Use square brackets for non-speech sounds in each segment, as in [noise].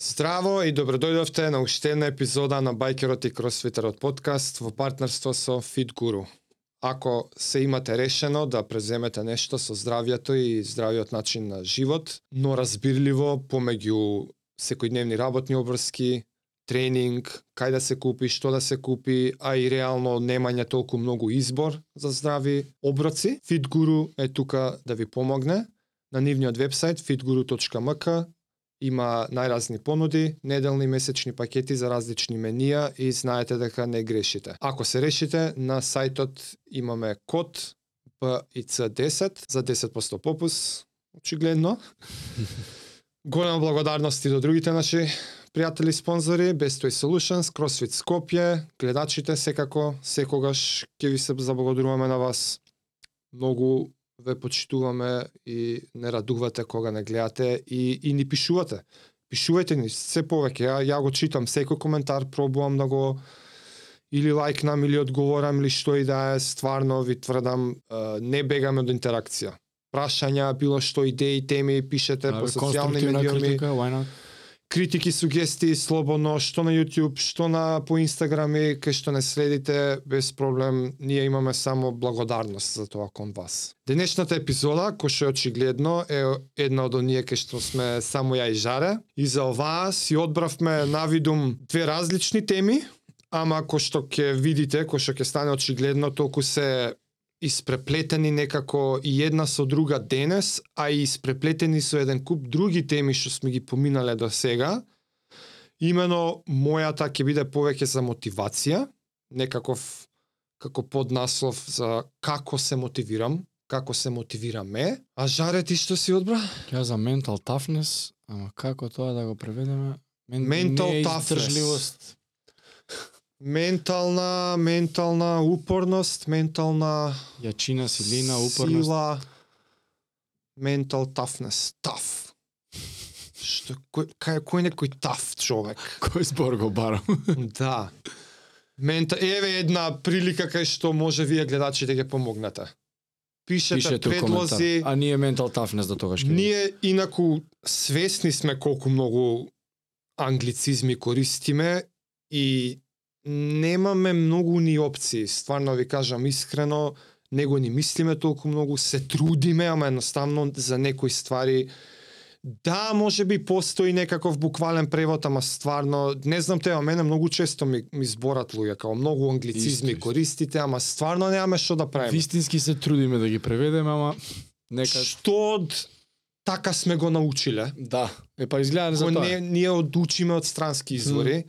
Здраво и добродојдовте на уште една епизода на Байкерот и Кросфитерот подкаст во партнерство со Fit Guru. Ако се имате решено да преземете нешто со здравјето и здравиот начин на живот, но разбирливо помеѓу секојдневни работни обврски, тренинг, кај да се купи, што да се купи, а и реално немање толку многу избор за здрави оброци, Fit Guru е тука да ви помогне. На нивниот вебсайт fitguru.mk има најразни понуди, неделни месечни пакети за различни менија и знаете дека не грешите. Ако се решите, на сајтот имаме код BIC10 за 10% попус, очигледно. [laughs] Голема благодарност и до другите наши пријатели спонзори, Best Way Solutions, CrossFit Скопје, гледачите секако, секогаш ќе ви се заблагодаруваме на вас. Многу ве почитуваме и не радувате кога не гледате и, и ни пишувате. Пишувајте ни се повеќе. Ја, ја го читам секој коментар, пробувам да го или лайкнам или одговорам или што и да е, стварно ви тврдам, не бегаме од интеракција. Прашања, било што идеи, теми, пишете по социјални медиуми. Критика, why not? Критики, сугестии слободно, што на YouTube, што на по Инстаграм и кај што не следите, без проблем, ние имаме само благодарност за тоа кон вас. Денешната епизода, кој што е очигледно, е една од оние кај што сме само ја и жаре. И за оваа си одбравме навидум две различни теми, ама кој што ќе видите, кој што ќе стане очигледно, толку се испреплетени некако и една со друга денес, а и испреплетени со еден куп други теми што сме ги поминале до сега. Имено мојата ќе биде повеќе за мотивација, некаков како поднаслов за како се мотивирам, како се мотивираме. А Жаре ти што си одбра? Ја за mental toughness, ама како тоа да го преведеме? Мен, Mental неиздржливост. Ментална, ментална упорност, ментална Јачина, силина, упорност. сила, mental toughness, tough. Што кој кај кој некој таф човек? [laughs] Кој збор го барам? [laughs] Да. Мента, еве една прилика кај што може вие гледачите ќе помогнете. Пишете, Пишете предлози. А ние mental toughness до тогаш. Ние инаку свесни сме колку многу англицизми користиме и немаме многу ни опции. Стварно ви кажам искрено, не го ни мислиме толку многу, се трудиме, ама едноставно за некои ствари Да, може би постои некаков буквален превод, ама стварно, не знам те, мене многу често ми, ми зборат луѓе, као многу англицизми Исто, користите, ама стварно немаме што да правиме. Вистински се трудиме да ги преведеме, ама нека Што од така сме го научиле, да. Е па изгледа за тоа. не, ние одучиме од странски извори.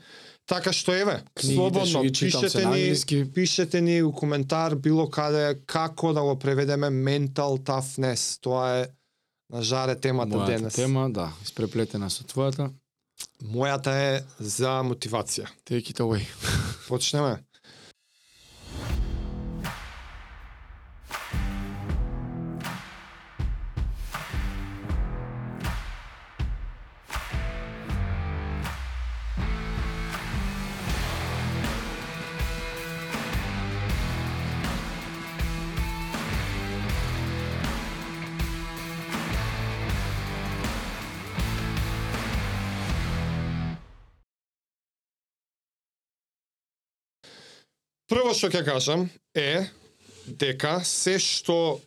Така што еве, Книгите слободно пишете ни, пишете ни у коментар било каде како да го преведеме mental toughness. Тоа е на жаре темата Мојата денес. тема, да, испреплетена со твојата. Мојата е за мотивација. Take it away. [laughs] Почнеме. Прво што ќе кажам е дека се што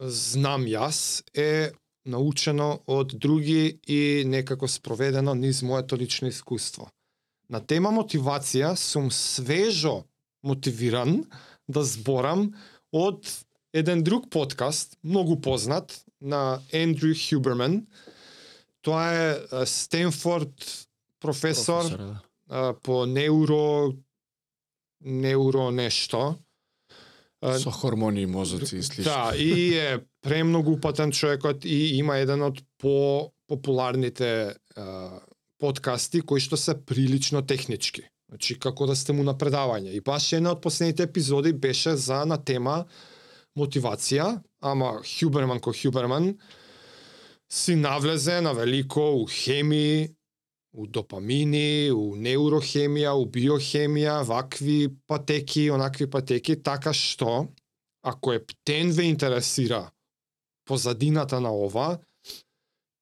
знам јас е научено од други и некако спроведено низ моето лично искуство. На тема мотивација сум свежо мотивиран да зборам од еден друг подкаст, многу познат, на Ендрю Хюберман. Тоа е Стенфорд професор, Професор, да. по неуро неуро нешто. Со хормони, мозоци и слично. Да, и е премногу упатен човекот и има еден од по популарните а, подкасти кои што се прилично технички. Значи како да сте му на предавање. И баш една од последните епизоди беше за на тема мотивација, ама Хюберман ко Хюберман си навлезе на велико у хемии, у допамини, у неурохемија, у биохемија, вакви патеки, онакви патеки, така што, ако е птен ве интересира позадината на ова,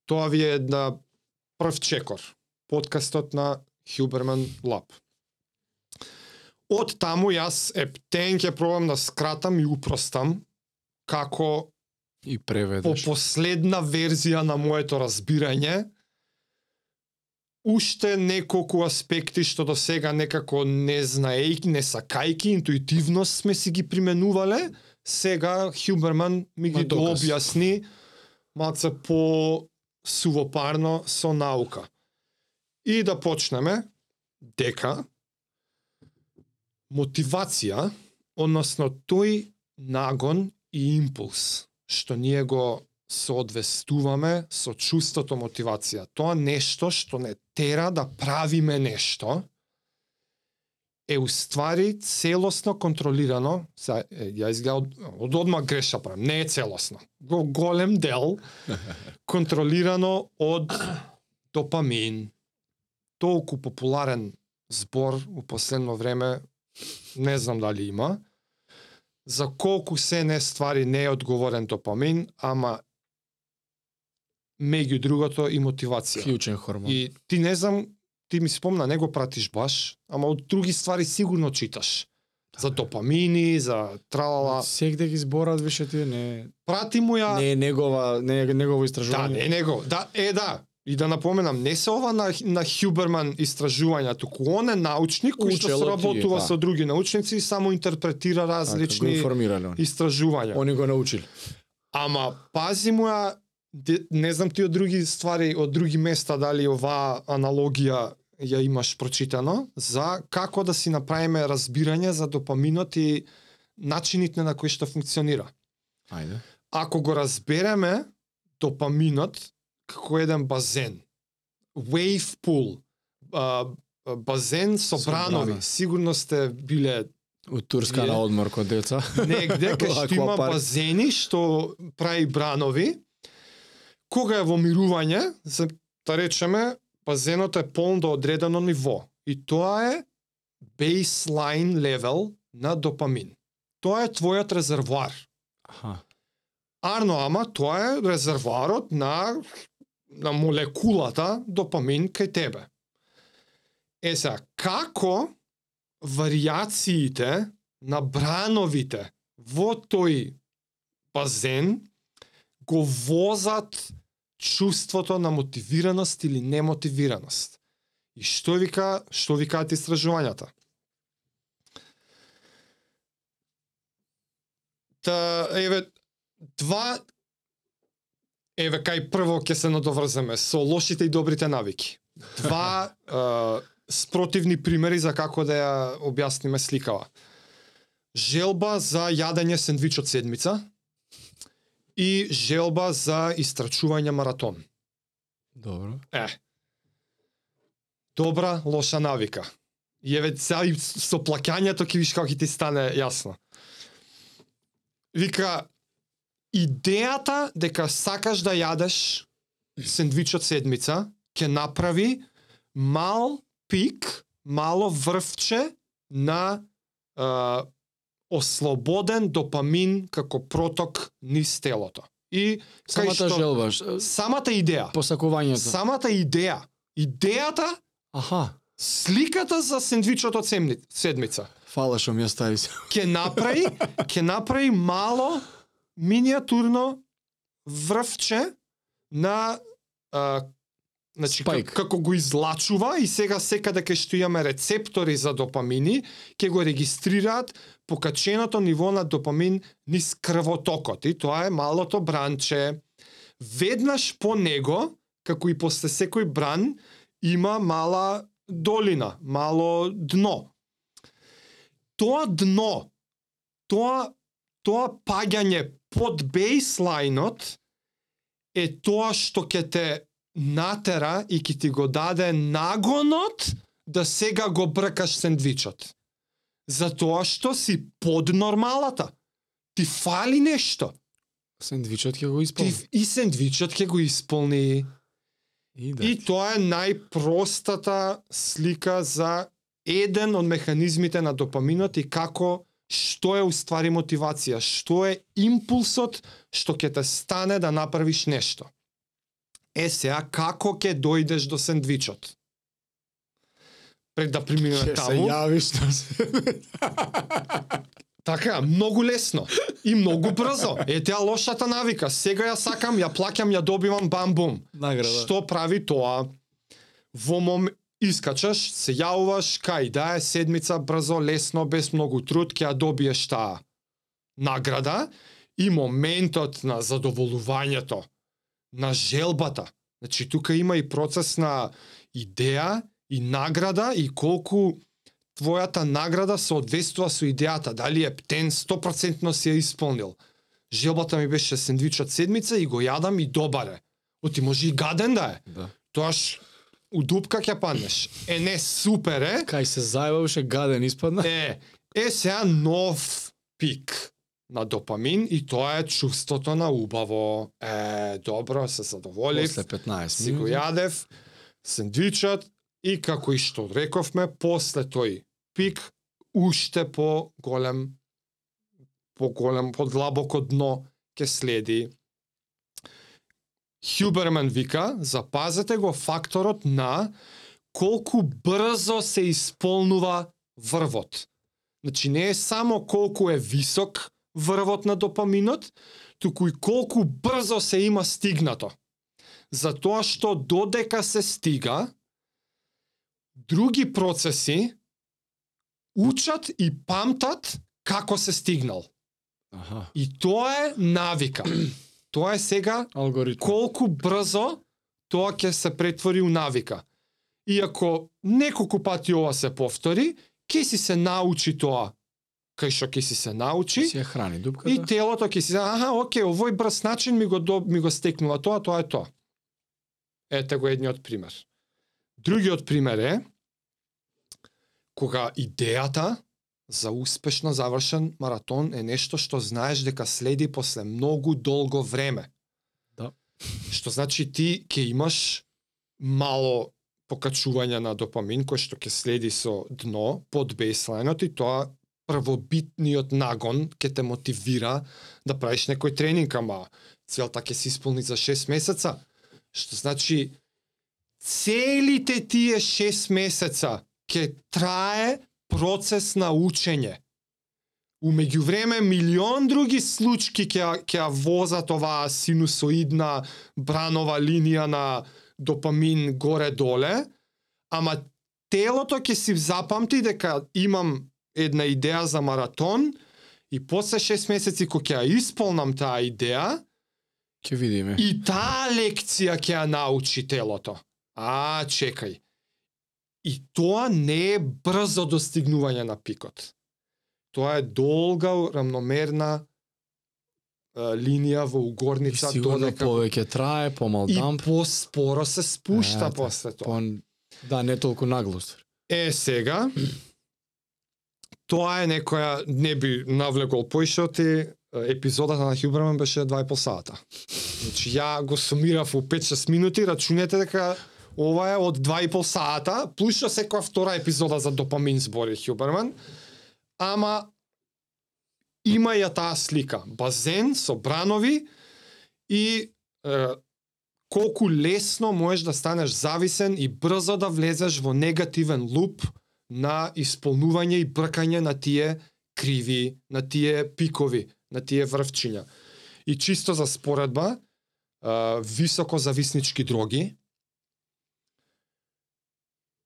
тоа ви е една прв чекор. подкастот на Huberman Lab. Од таму јас ептен ќе пробам да скратам и упростам како И по преведеш. последна верзија на моето разбирање уште неколку аспекти што до сега некако не знаејќи, не сакајки, интуитивно сме си ги применувале, сега Хюберман ми ги дообјасни малце по сувопарно со наука. И да почнеме. Дека мотивација, односно тој нагон и импулс што ние го соодвестуваме со чувството мотивација. Тоа нешто што не тера да правиме нешто е уствари целосно контролирано, са, е, ја изгледа од, од одма греша правам, не е целосно. Го голем дел [laughs] контролирано од допамин. Толку популарен збор у последно време, не знам дали има, за колку се не ствари не е одговорен допамин, ама меѓу другото и мотивација. Клучен хормон. И ти не знам, ти ми спомна, не го пратиш баш, ама од други ствари сигурно читаш. За допамини, за тралала. Сегде ги зборат више тие не Прати му ја... не е негова не е негово да, истражување. не е него. Да, е да. И да напоменам, не се ова на, на Хюберман истражувања, туку он е научник кој што соработува да. со други научници и само интерпретира Така, го различни информирале они. истражувања. Они го научили. Ама пази му ја, не знам ти од други ствари, од други места дали оваа аналогија ја имаш прочитано, за како да си направиме разбирање за допаминот и начините на кои што функционира. Ајде. Ако го разбереме допаминот како еден базен, wave pool, а, базен со, Со бранови, брана. сигурно сте биле Од Турска на одмор код деца. негде [laughs] кај што има базени што прави бранови. Кога е во мирување, за да речеме, базенот е полн до одредено ниво. И тоа е baseline level на допамин. Тоа е твојот резервоар. Аха. Арно, ама тоа е резервоарот на на молекулата допамин кај тебе. Е сега, како вариациите на брановите во тој базен го возат чувството на мотивираност или немотивираност. И што вика, што викаат истражувањата? Та, еве, два еве кај прво ќе се надоврземе со лошите и добрите навики. Два [laughs] е, спротивни примери за како да ја објасниме сликава. Желба за јадење сендвич од седмица и желба за истрачување маратон. Добро. Е. Добра, лоша навика. И еве сега и со плаќањето ќе виш како ќе ти стане јасно. Вика, идејата дека сакаш да јадеш сендвич од седмица ќе направи мал пик, мало врвче на ослободен допамин како проток низ телото. И Самата желба, ш- самата идеја, посакувањето. самата идеја, идејата, Аха. сликата за сендвичот од седмица Фала што ми ја стави се. [laughs] ќе направи, ќе направи мало миниатурно врвче на а, значи Спајк. как, како го излачува и сега секаде кај што имаме рецептори за допамини, ќе го регистрираат покаченото ниво на допамин низ крвотокот и тоа е малото бранче. Веднаш по него, како и после секој бран, има мала долина, мало дно. Тоа дно, тоа тоа паѓање под бейслайнот е тоа што ќе те натера и ќе ти го даде нагонот да сега го бркаш сендвичот. Затоа што си под нормалата. Ти фали нешто. Сендвичот ќе го Ти исполни. и сендвичот ќе го исполни. И, да. И тоа е најпростата слика за еден од механизмите на допаминот и како што е уствари мотивација, што е импулсот што ќе те стане да направиш нешто. Е сега како ќе дојдеш до сендвичот? Пред да преминеме Ќе се таму. јавиш на се. Така, многу лесно и многу брзо. Е теа лошата навика. Сега ја сакам, ја плаќам, ја добивам бам бум. Награда. Што прави тоа? Во мом искачаш, се јавуваш, кај да е седмица брзо, лесно, без многу труд, ќе ја добиеш таа награда и моментот на задоволувањето, на желбата. Значи тука има и процес на идеја и награда и колку твојата награда соодветствува со идејата, дали е птен 100% си ја исполнил. Желбата ми беше сендвичот седмица и го јадам и добаре. Оти може и гаден да е. Да. Тоаш у дупка ќе паднеш. Е не супер е. Кај се зајбавше гаден испадна. Е, е сега нов пик на допамин и тоа е чувството на убаво. Е, добро, се задоволив. После 15 си го минути. јадев сендвичот и како и што рековме, после тој пик уште по голем по голем, по длабоко дно ќе следи. Хюберман вика, запазете го факторот на колку брзо се исполнува врвот. Значи не е само колку е висок врвот на допаминот, туку и колку брзо се има стигнато. Затоа што додека се стига, други процеси учат и памтат како се стигнал. Аха. И тоа е навика. [clears throat] тоа е сега Алгоритм. колку брзо тоа ќе се претвори у навика. И ако неколку пати ова се повтори, ќе си се научи тоа кај што ќе си се научи Си ја храни дупката. и телото ќе си аха, окей, овој брз начин ми го ми го стекнува тоа, тоа е тоа. Ете го едниот пример. Другиот пример е кога идејата за успешно завршен маратон е нешто што знаеш дека следи после многу долго време. Да. Што значи ти ќе имаш мало покачување на допамин кој што ќе следи со дно под бейслайнот и тоа првобитниот нагон ќе те мотивира да правиш некој тренинг, ама целта ќе се исполни за 6 месеца. Што значи целите тие 6 месеца ќе трае процес на учење. У меѓувреме милион други случки ќе ќе возат оваа синусоидна бранова линија на допамин горе-доле, ама телото ќе си запамти дека имам една идеја за маратон и после 6 месеци кога ќе исполнам таа идеја, Ќе видиме. и таа лекција ќе ја научи телото. А, чекај. И тоа не е брзо достигнување на пикот. Тоа е долга, рамномерна е, линија во И угорница сигурно додека повеќе трае, помал и дамп. поспоро се спушта Ете, после тоа. По, да, не толку нагло. ствари. Е, сега, тоа е некоја, не би навлегол поишоти, епизодата на Хюберман беше 2,5 сата. Значи, ја го сумирав у 5-6 минути, рачунете дека ова е од 2,5 саата, плюс што секоја втора епизода за допамин збори Хюберман, ама има ја таа слика. Базен со бранови и е, колку лесно можеш да станеш зависен и брзо да влезеш во негативен луп на исполнување и бркање на тие криви, на тие пикови, на тие врвчиња. И чисто за споредба, високо зависнички дроги,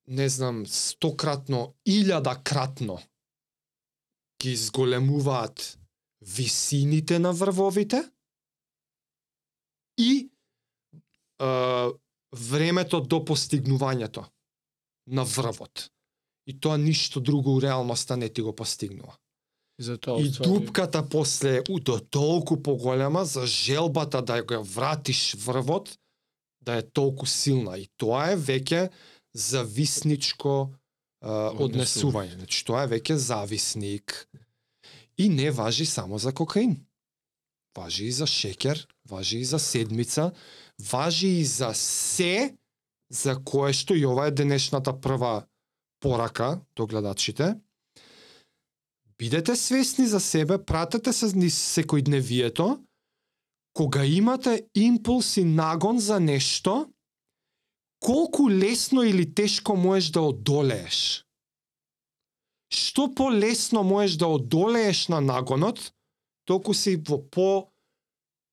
не знам, стократно, илјадакратно ги изголемуваат висините на врвовите и а, времето до постигнувањето на врвот. И тоа ништо друго у реалноста не ти го постигнува. И затоа И дупката после у до толку поголема за желбата да го вратиш врвот да е толку силна и тоа е веќе зависничко а, однесување. Значи тоа е веќе зависник. И не важи само за кокаин. Важи и за шекер, важи и за седмица, важи и за се за кое што и ова е денешната прва порака до гледачите. Бидете свесни за себе, пратете се низ секојдневието, кога имате импулс и нагон за нешто, колку лесно или тешко можеш да одолееш. Што полесно можеш да одолееш на нагонот, толку си во по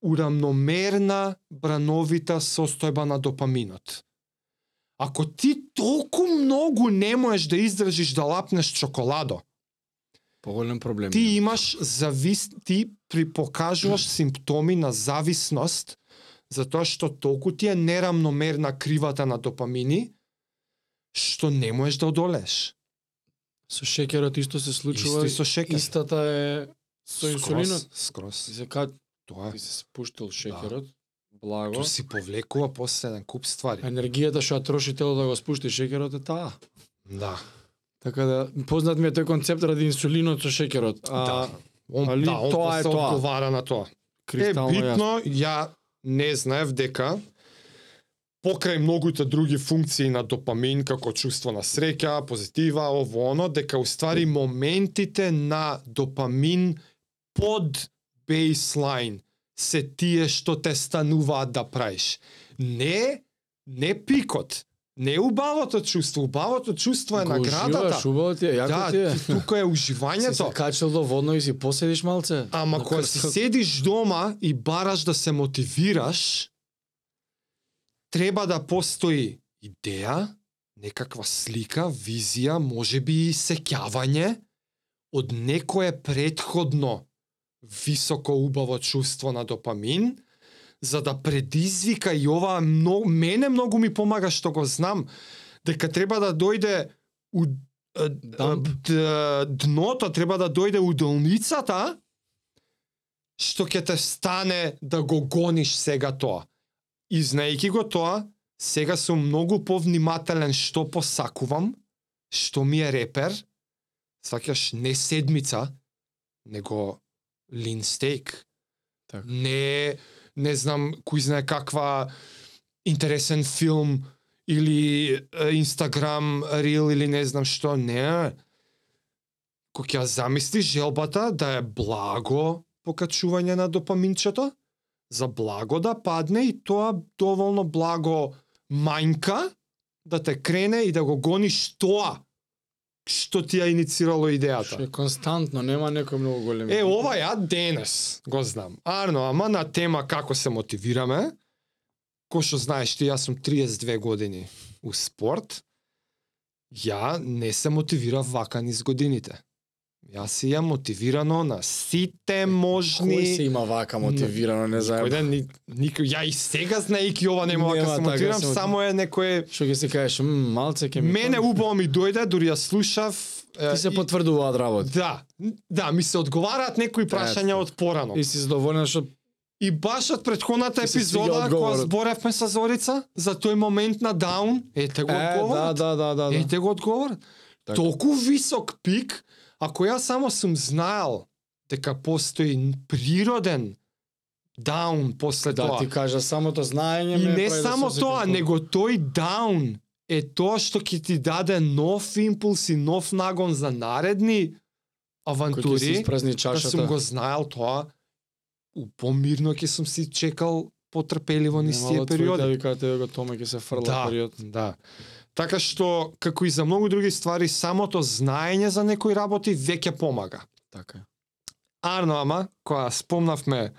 урамномерна брановита состојба на допаминот. Ако ти толку многу не можеш да издржиш да лапнеш чоколадо, Поголем проблем. ти имаш завис ти при покажуваш симптоми на зависност затоа што толку ти е нерамномерна кривата на допамини што не можеш да одолееш. Со шеќерот исто се случува. Исто и со шеќер. Истата е со инсулинот. скроз. И се кад Тоа ти се спуштил шеќерот, благо. тоа си повлекува после еден куп ствари. Енергијата што ја троши тело да го спушти шеќерот е таа. Да. Така да познат ми е тој концепт ради инсулинот со шеќерот. А да. Он, али да, он тоа е тоа. одговара на тоа. Е јасно. битно, ја не знаев дека покрај многуте други функции на допамин како чувство на среќа, позитива, ово оно, дека уствари моментите на допамин под бейслайн се тие што те стануваат да праиш. Не, не пикот, не убавото чувство, убавото чувство е Го наградата. убаво ти е, јако Да, ти е. тука е [laughs] Си уживањето. се качил до водно и си поседиш малце. Ама кога си седиш дома и бараш да се мотивираш, треба да постои идеја, некаква слика, визија, можеби и сеќавање од некое предходно високо убаво чувство на допамин, за да предизвика и ова многу, мене многу ми помага што го знам, дека треба да дојде у дното треба да дојде у долницата што ќе те стане да го гониш сега тоа. И знаејќи го тоа, сега сум многу повнимателен што посакувам, што ми е репер, сваќаш не седмица, него лин стейк. Така. Не, не знам кој знае каква интересен филм или Инстаграм рил или не знам што, не. Кога ќе ја замислиш желбата да е благо покачување на допаминчето, за благо да падне и тоа доволно благо мањка да те крене и да го гониш тоа што ти ја иницирало Што идејата. е константно, нема некој многу голем. Е, ова ја денес го знам. Арно, ама на тема како се мотивираме, кој што знаеш ти, јас сум 32 години у спорт, ја не се мотивирав вака низ годините. Јас си ја мотивирано на сите можни... Кој се има вака мотивирано, не Кој знаем. да ни, никој, ја и сега знаејќи ова нема Нема вака се така мотивирам, се само е некој... Што ќе се кажеш, м, малце ќе ми... Мене убаво ми дојде, дури ја слушав... Ти се и- потврдуваат работи. Да, да, ми се одговараат некои прашања од порано. И си задоволен што И баш од претходната епизода, кога зборевме со Зорица, за тој момент на даун, ете го Е, да, да, да, да, да. Ете го одговорот. Така. Толку висок пик, ако јас само сум знаел дека постои природен даун после Да, тоа. ти кажа самото знаење И ме не прави да само се тоа, него тој даун е тоа што ќе ти даде нов импулс и нов нагон за наредни авантури. Да сум го знаел тоа, у помирно ќе сум си чекал потрпеливо низ тие Да периоди. викате го томе ќе се фрла Да, период. да. Така што, како и за многу други ствари, самото знаење за некои работи веќе помага. Така е. Арно, ама, кога спомнавме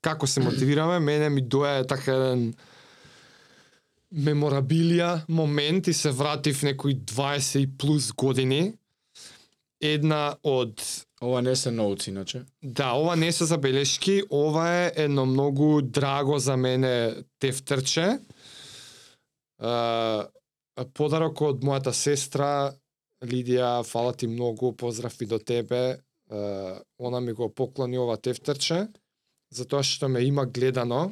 како се мотивираме, мене ми доја така еден меморабилија момент и се вратив некои 20 и плюс години. Една од Ова не се ноутс иначе. Да, ова не се забелешки, ова е едно многу драго за мене тефтерче. Uh, подарок од мојата сестра Лидија, фала ти многу, поздрав и до тебе. Она ми го поклони ова тефтерче, затоа што ме има гледано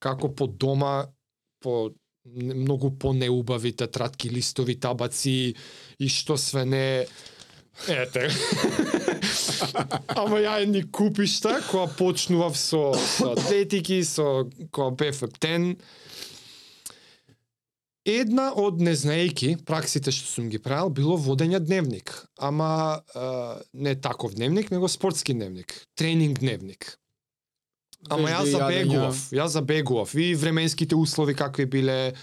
како по дома по многу по неубавите тратки, листови, табаци и што све не Ете. [laughs] Ама ја едни купишта која почнував со, со атлетики, со која бев ептен. Една од незнаејки праксите што сум ги правил било водење дневник, ама а, не таков дневник, него спортски дневник, тренинг дневник. Ама јас јадења. забегував, јас забегував и временските услови какви биле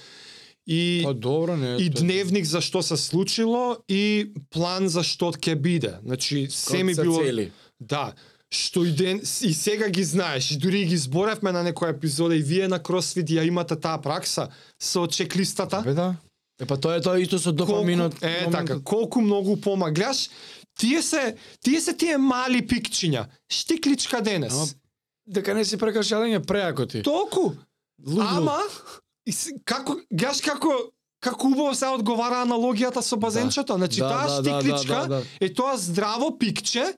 и Па добро, не. и дневник за што се случило и план за што ќе биде. Значи се ми било цели. да, што и ден и сега ги знаеш, и дури ги зборевме на некоја епизода и вие на кросфит ја имате таа пракса со чеклистата. Бе да. Е па тоа е тоа исто со допаминот. Колку, е моментот. така, колку многу помаглаш, тие се тие се тие мали пикчиња. Штикличка денес. Ама, Дека не си прекашалење преако ти. Толку. Лудо. Ама како гледаш како како убаво се одговара аналогијата со базенчето. Значи Да, таа да, да, штикличка да, да, да. е тоа здраво пикче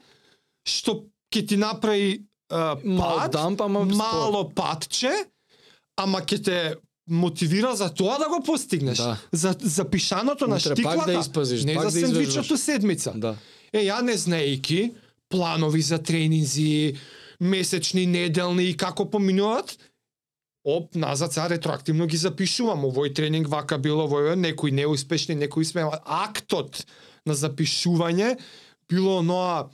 што ќе ти направи а, Мал пат, дамп, ама мало патче, ама ќе те мотивира за тоа да го постигнеш. Да. За за пишаното на штиклата. да испазиш, не за да сендвичото седмица. Да. Е, ја не знаејки планови за тренинзи, месечни, неделни и како поминуваат, оп, назад сега ретроактивно ги запишувам. Овој тренинг вака било, овој некои неуспешни, некои успеа. Актот на запишување било оноа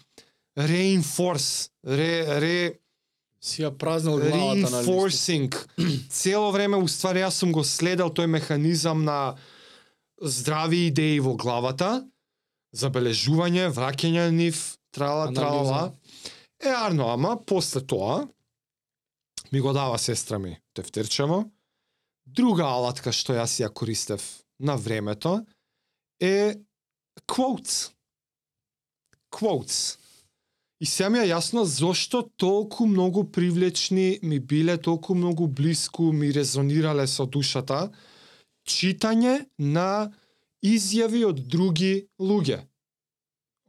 reinforce, ре, ре, Си ја празнал главата на reinforcing. [clears throat] Цело време уствари јас сум го следел тој механизам на здрави идеи во главата, забележување, враќање на нив, трала, трала. Е, арно, ама после тоа ми го дава сестра ми тефтерчево. Друга алатка што јас ја користев на времето е quotes. Quotes. И се ми е јасно зошто толку многу привлечни ми биле, толку многу блиску ми резонирале со душата читање на изјави од други луѓе.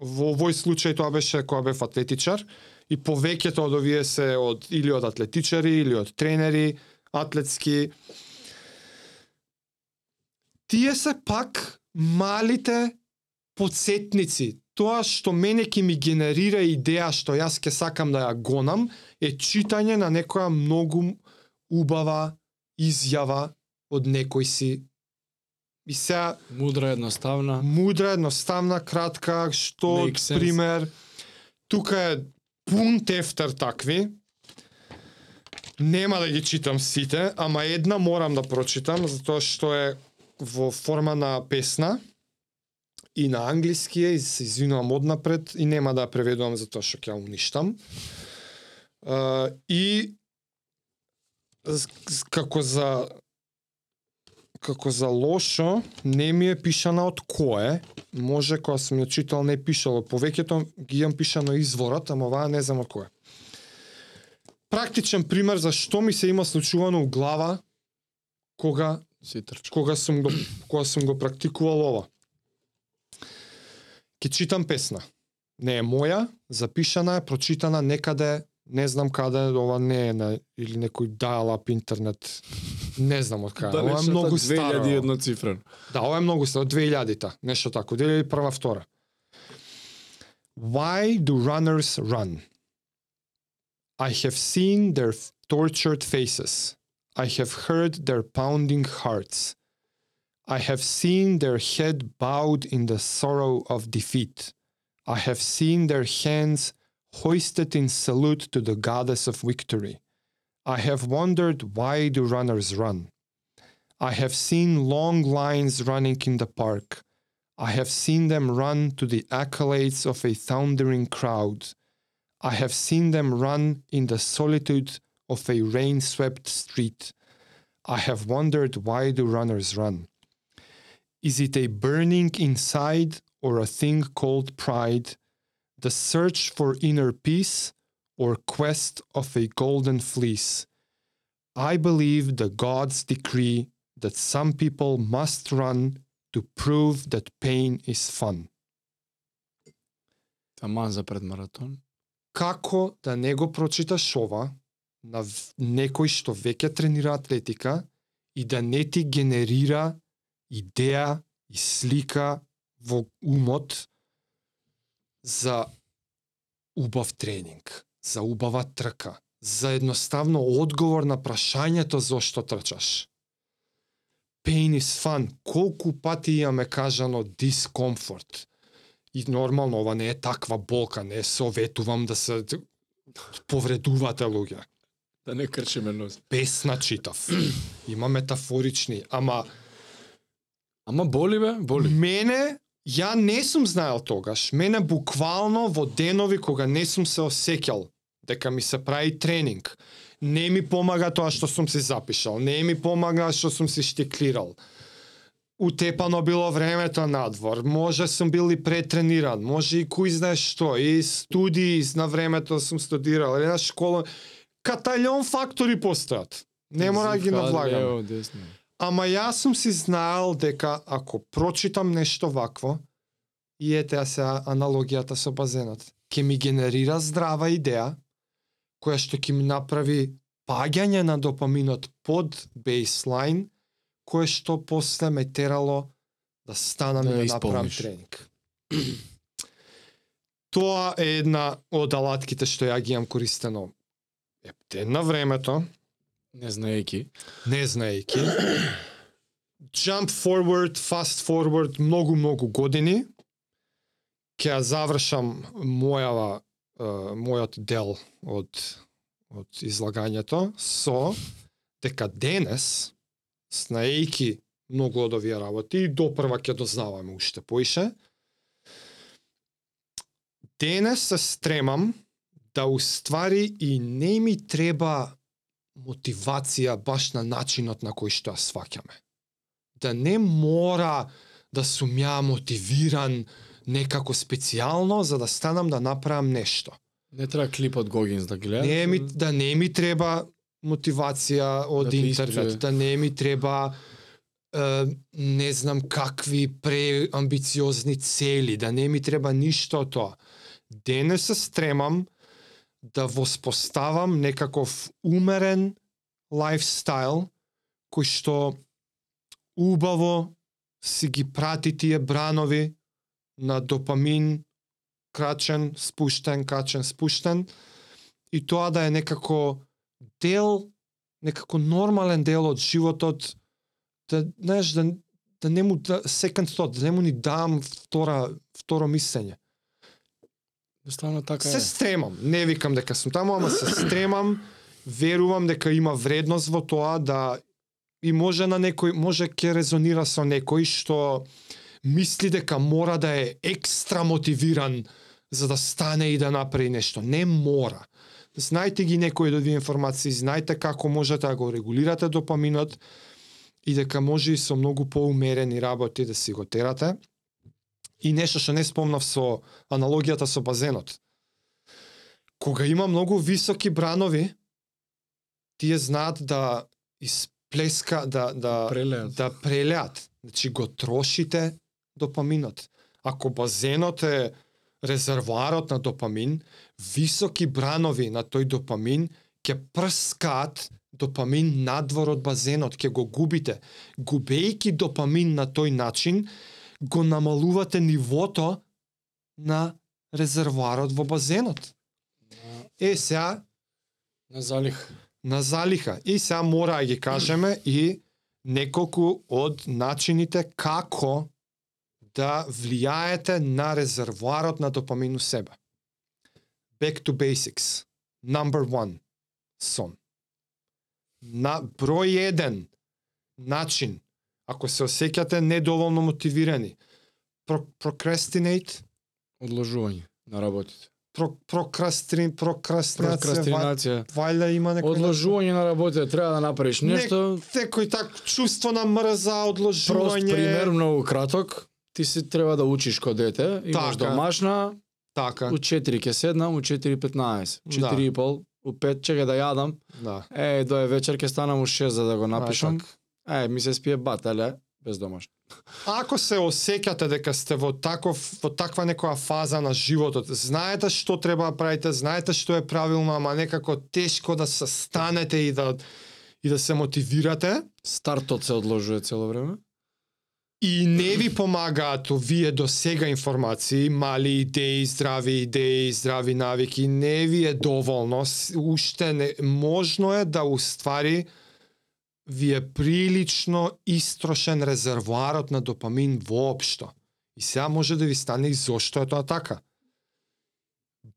Во овој случај тоа беше кога бев атлетичар и повеќето од овие се од или од атлетичари или од тренери атлетски. Тие се пак малите подсетници. Тоа што мене ќе ми генерира идеја што јас ќе сакам да ја гонам е читање на некоја многу убава изјава од некој си. И сега Мудра, едноставна. мудра, едноставна, кратка, што пример тука е пун тефтер такви. Нема да ги читам сите, ама една морам да прочитам затоа што е во форма на песна и на англиски е, и се извинувам однапред и нема да преведувам затоа што ќе ја уништам. Uh, и како за како за лошо не ми е пишана од кое, може кога сум ја читал не пишало, повеќето ги имам пишано изворот, ама оваа не знам од кое. Практичен пример за што ми се има случувано у глава кога Си трчка. кога сум го кога сум го практикувал ова. Ке читам песна. Не е моја, запишана е, прочитана некаде, не знам каде, ова не е на или некој dial-up интернет. Не знам од каде. ова е многу старо. 2001 цифрен. Да, ова е многу старо, од 2000-та, нешто тако, дали прва втора. Why do runners run? I have seen their tortured faces. I have heard their pounding hearts. I have seen their head bowed in the sorrow of defeat. I have seen their hands hoisted in salute to the goddess of victory. I have wondered why do runners run? I have seen long lines running in the park. I have seen them run to the accolades of a thundering crowd. I have seen them run in the solitude of a rain swept street. I have wondered why do runners run? Is it a burning inside or a thing called pride, the search for inner peace or quest of a golden fleece? I believe the gods decree that some people must run to prove that pain is fun. Таман за пред маратон. Како да не го прочиташ ова на в- некој што веќе тренира атлетика и да не ти генерира идеја и слика во умот за убав тренинг, за убава трка, за едноставно одговор на прашањето зошто трчаш. Pain is fun. Колку пати имаме кажано дискомфорт. И нормално ова не е таква болка, не советувам да се повредувате луѓе. Да не крчиме нос. Песна читав. Има метафорични, ама Ама боли бе, боли. Мене, ја не сум знаел тогаш. Мене буквално во денови кога не сум се осеќал дека ми се прави тренинг, не ми помага тоа што сум се запишал, не ми помага што сум се штеклирал. Утепано било времето надвор, може сум бил и претрениран, може и кој знае што, и студии на времето сум студирал, и на школа. Каталјон фактори постојат. Не мора да ги Зифа, навлагам. лево, десно. Ама јас сум си знаел дека ако прочитам нешто вакво, и ете ја сега аналогијата со базенот, ќе ми генерира здрава идеја, која што ќе ми направи паѓање на допаминот под бейслайн, кое што после ме терало да станам Да и да направам тренинг. [clears throat] Тоа е една од алатките што ја ги имам користено ептен на времето, Не знаеки. не знаејќи. Jump forward, fast forward, многу многу години. Ќе ја завршам мојава мојот дел од од излагањето со дека денес знаејки многу од овие работи и допрва ќе дознаваме уште поише. Денес се стремам да уствари и не ми треба мотивација баш на начинот на кој што ја сваќаме. Да не мора да сум ја мотивиран некако специјално за да станам да направам нешто. Не треба клипот Гогинс да гледаш. Не ми, да не ми треба мотивација од Да те интернет, да не ми треба е, не знам какви преамбициозни цели, да не ми треба ништо од тоа. Денес се стремам да воспоставам некаков умерен лайфстайл кој што убаво си ги прати тие бранови на допамин, крачен, спуштен, качен, спуштен, и тоа да е некако дел, некако нормален дел од животот, да, знаеш, да, да не му, да, second thought, да не му ни дам втора, второ мислење. Стварно така Се е. стремам, не викам дека сум таму, ама се стремам, верувам дека има вредност во тоа да и може на некој, може ќе резонира со некој што мисли дека мора да е екстра мотивиран за да стане и да направи нешто. Не мора. Знајте ги некои од овие информации, знајте како можете да го регулирате допаминот и дека може и со многу поумерени работи да си го терате. И нешто што не спомнав со аналогијата со базенот. Кога има многу високи бранови, тие знаат да исплеска, да, да, Прелеат. да прелеат. Значи го трошите допаминот. Ако базенот е резервоарот на допамин, високи бранови на тој допамин ќе прскаат допамин надвор од базенот, ќе го губите. Губејќи допамин на тој начин, го намалувате нивото на резервоарот во базенот. Е, сега На залих. на залиха. И сега мора да ги кажеме и неколку од начините како да влијаете на резервоарот на допамин у себе. Back to basics. Number one. Сон. На број еден начин, ако се осеќате недоволно мотивирани, про, procrastinate, Одложување на работите. про, прокрастри, прокрастинација, Прокрастинација. вајле има некој Одложување на работите треба да направиш нешто. Некој так чувство на мрза, Прост одложување. пример, многу краток. Ти си треба да учиш ко дете, имаш Така. домашна, Така, у 4 ќе седнам, у 4.15, Да. 4 и пол, у 5 чека да јадам. да. Е, до е вечер ќе станам у 6 за да го напишам. А, Е, ми се спие батале без домашно. Ако се осеќате дека сте во таков во таква некоја фаза на животот, знаете што треба да правите, знаете што е правилно, ама некако тешко да се станете и да и да се мотивирате Стартот се одложува цело време. и не ви помагаат овие до сега информации, мали идеи, здрави идеи, здрави навики, не ви е доволно, уште не можно е да уствари ви е прилично истрошен резервоарот на допамин воопшто. И сега може да ви стане и зошто е тоа така.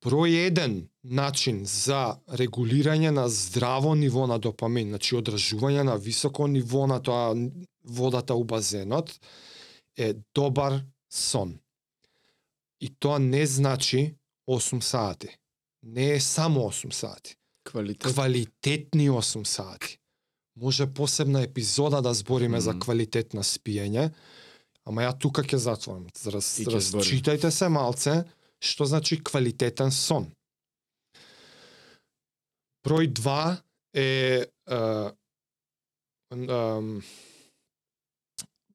Број еден начин за регулирање на здраво ниво на допамин, значи одржување на високо ниво на тоа водата у базенот, е добар сон. И тоа не значи 8 сати. Не е само 8 сати. Квалитет. Квалитетни 8 сати. Може посебна епизода да збориме за Мгм. квалитет на спиење, ама ја тука ќе затворам. Раз, разчитајте се малце што значи квалитетен сон. Број 2 е е, ем,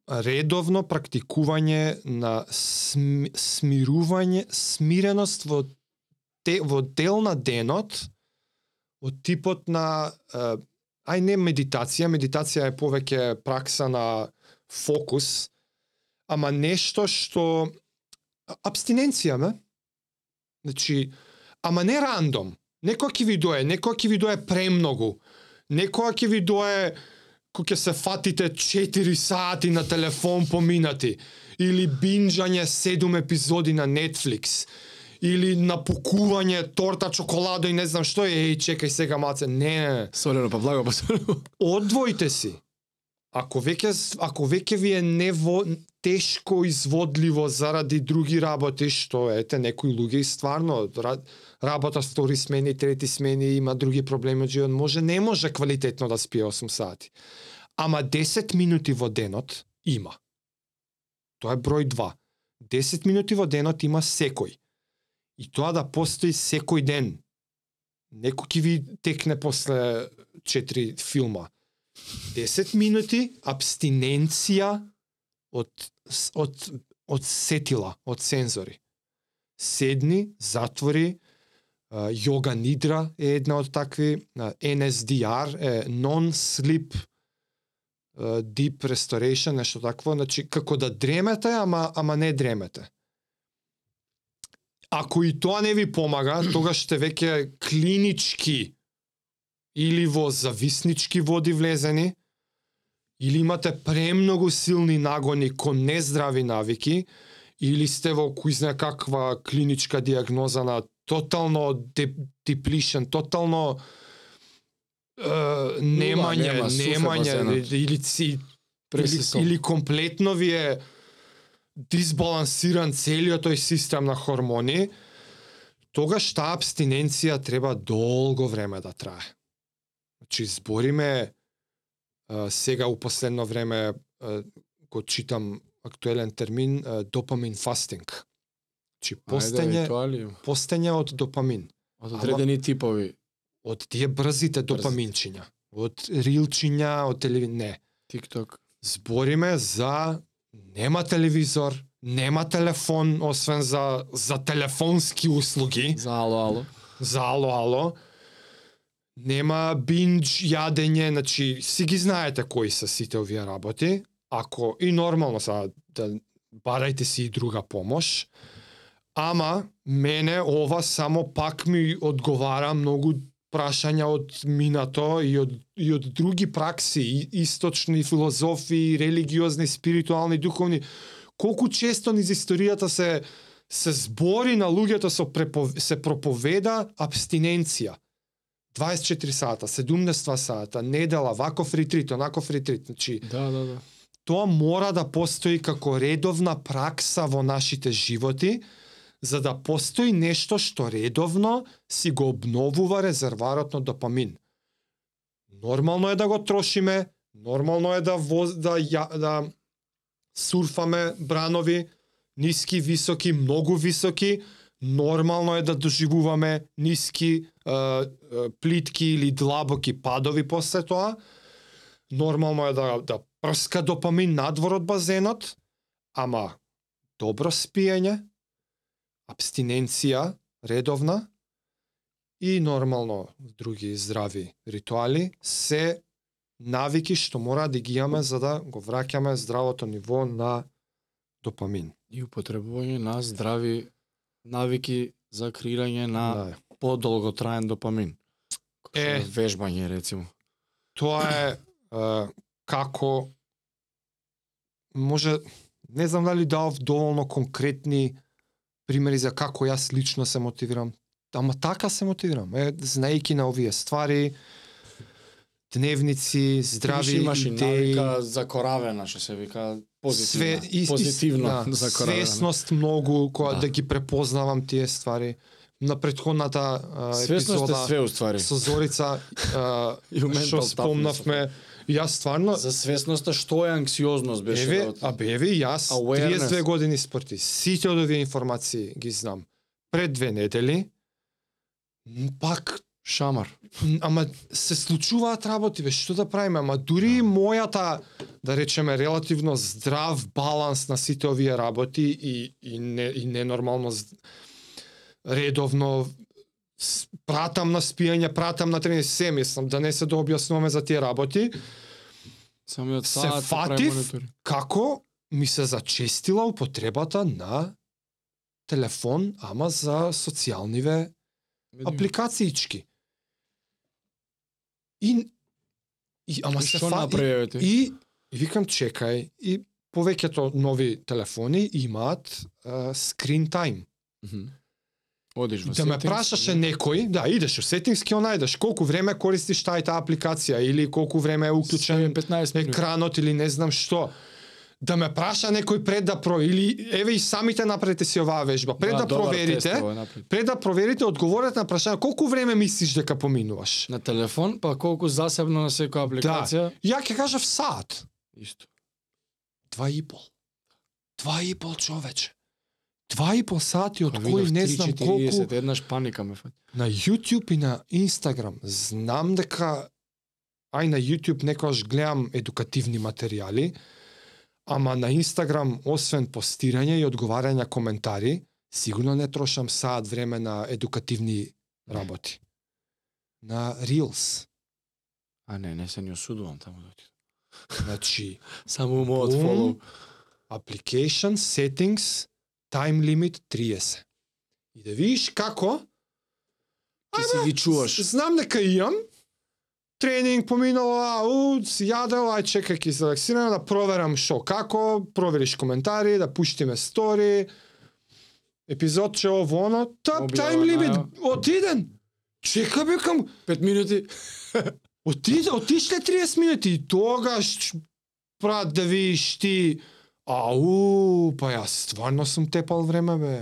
редовно практикување на сми, смирување, смиреност во те, во дел на денот од типот на е, ај не медитација, медитација е повеќе пракса на фокус, ама нешто што абстиненција, ме? Значи, ама не рандом. Некоја ќе ви дое, некоја ќе ви дое премногу. Некоја ќе ви дое кој ќе се фатите 4 сати на телефон поминати или бинџање 7 епизоди на Netflix или напукување торта, чоколада и не знам што е, еј, чекај сега маце. Не. Солено па благо па солено. Одвојте си. Ако веќе ако веќе ви е нево тешко изводливо заради други работи што ете некои луѓе и стварно ра- работа втори смени, трети смени, има други проблеми од живот, може не може квалитетно да спие 8 сати. Ама 10 минути во денот има. Тоа е број 2. 10 минути во денот има секој. И тоа да постои секој ден. Некој ќе ви текне после 4 филма. 10 минути абстиненција од од од сетила, од сензори. Седни, затвори, Јога йога нидра е една од такви, NSDR е non-sleep deep restoration, нешто такво, значи како да дремете, ама ама не дремете. Ако и тоа не ви помага, тогаш сте веќе клинички или во зависнички води влезени, или имате премногу силни нагони кон нездрави навики, или сте во кој знае каква клиничка диагноза на тотално деп, деплишен, тотално е, немање, нема, немање, или, или, или комплетно ви е дисбалансиран целиот тој систем на хормони, тогаш таа абстиненција треба долго време да трае. Значи, збориме сега у последно време го читам актуелен термин допамин фастинг. Значи, постење, постење од допамин. Од одредени типови. Од тие брзите допаминчиња. Од рилчиња, од телеви... Не. TikTok. Збориме за нема телевизор, нема телефон, освен за, за телефонски услуги. За ало ало. за ало ало. Нема биндж јадење, значи си ги знаете кои се сите овие работи. Ако и нормално са да барајте си и друга помош. Ама мене ова само пак ми одговара многу прашања од минато и од и од други пракси, и источни филозофии, религиозни, спиритуални, духовни. Колку често низ историјата се се збори на луѓето со препов... се проповеда абстиненција. 24 сата, 72 сата, недела, ваков ретрит, онаков ретрит. Значи, Да, да, да. тоа мора да постои како редовна пракса во нашите животи, за да постои нешто што редовно си го обновува резерварот на допамин. Нормално е да го трошиме, нормално е да воз, да, ја, да сурфаме бранови, ниски, високи, многу високи, нормално е да доживуваме ниски, е, е, плитки или длабоки падови после тоа. Нормално е да, да прска допамин надвор од базенот, ама добро спиење, абстиненција редовна и нормално други здрави ритуали се навики што мора да ги имаме за да го враќаме здравото ниво на допамин. И употребување на здрави навики за креирање на Да. подолготраен допамин. Е. Вежбање рецимо. Тоа е, е како може не знам дали дав доволно конкретни примери за како јас лично се мотивирам. Ама така се мотивирам. Е, знаејќи на овие ствари, дневници, Здрави имаш и идеи, навика закоравена, што се вика позитивна. све, и, позитивно и, да, [laughs] закоравена. свесност многу која да. Да. ги препознавам тие ствари. На претходната а, епизода све уствари. со Зорица а, [laughs] што спомнавме, јас стварно За свесноста што е анксиозност беше Еве, од- а бе, еве и јас Awareness. 32 години спорти. Сите од овие информации ги знам. Пред две недели пак шамар. ама се случуваат работи, бе, што да правиме, ама дури и мојата да речеме релативно здрав баланс на сите овие работи и и не и ненормално редовно пратам на спијање, пратам на тренинг, се мислам да не се да објаснуваме за тие работи, Самиот Се фатив? како ми се зачестила употребата на телефон, ама за социјалниве Види, апликациички. И, и ама и се што фа, направи ти? и, и викам чекај и повеќето нови телефони имаат uh, screen time. Мгм. Одиш во Да ме прашаше некој, да, идеш во сетингс, ќе најдеш колку време користиш тај таа апликација или колку време е уклучен 15 минути. екранот или не знам што. Да ме праша некој пред да про или еве и самите направите си оваа вежба, пред да, добар проверите, тест пред да проверите одговорете на прашање колку време мислиш дека поминуваш. На телефон, па колку засебно на секоја апликација, Ја ќе кажав саат. исто. Два и пол. Два и пол човече. Два и пол сати од кои не 3, знам 40, колку еднаш паника ме фати. на YouTube и на Instagram знам дека ај на YouTube некогаш гледам едукативни материјали, ама на Instagram освен постирање и одговарање на коментари, сигурно не трошам саат време на едукативни работи. На Reels. А не, не се ни осудувам таму да. Значи, [laughs] Само мојот фолоу. application settings time limit 30. И да видиш како Ти си ги чуваш. Знам дека имам. Тренинг поминало, а, у, си јадел, ај чекај ќе се релаксирам да проверам шо, како, провериш коментари, да пуштиме стори, епизод че ово, оно, та, Објава тайм лимит, отиден. Чека бекам, 5 минути. отиде, отишле 30 минути и тогаш, брат, да видиш ти, ау, па јас стварно сум тепал време, бе.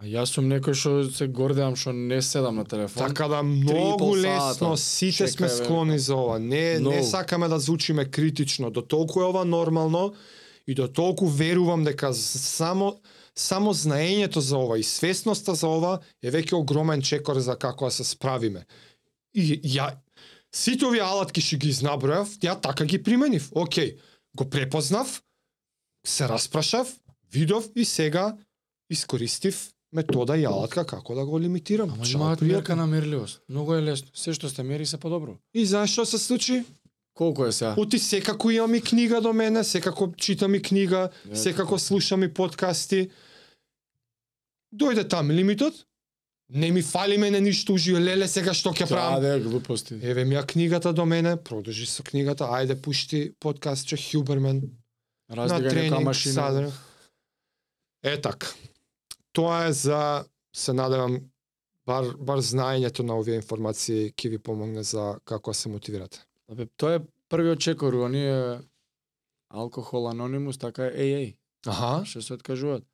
А јас сум некој што се гордеам што не седам на телефон. Така да многу лесно, сата. сите сме склони за ова. Не, не Многу. сакаме да звучиме критично, до толку е ова нормално и до толку верувам дека само само знаењето за ова и свесноста за ова е веќе огромен чекор за како да се справиме. И ја сите овие алатки што ги изнабројав, ја така ги применив. Океј, го препознав, се распрашав, видов и сега искористив метода и алатка како да го лимитирам. Ама имаат мерка на мерливост. Многу е лесно. Се што се мери се подобро. И знаеш што се случи? Колку е сега? Оти секако имам и книга до мене, секако читам и книга, Ето. секако слушам и подкасти. Дојде там лимитот, не ми фали мене ништо уживо, леле сега што ќе правам. да, глупости. Еве ми ја книгата до мене, продолжи со книгата, ајде пушти подкаст че Хюбермен на Разлика нека тренинг, машина. Е така. Тоа е за се надевам бар бар знаењето на овие информации ќе ви помогне за како да се мотивирате. Абе, тоа е првиот чекор, оние алкохол анонимус, така е AA, Аха. што се откажуваат.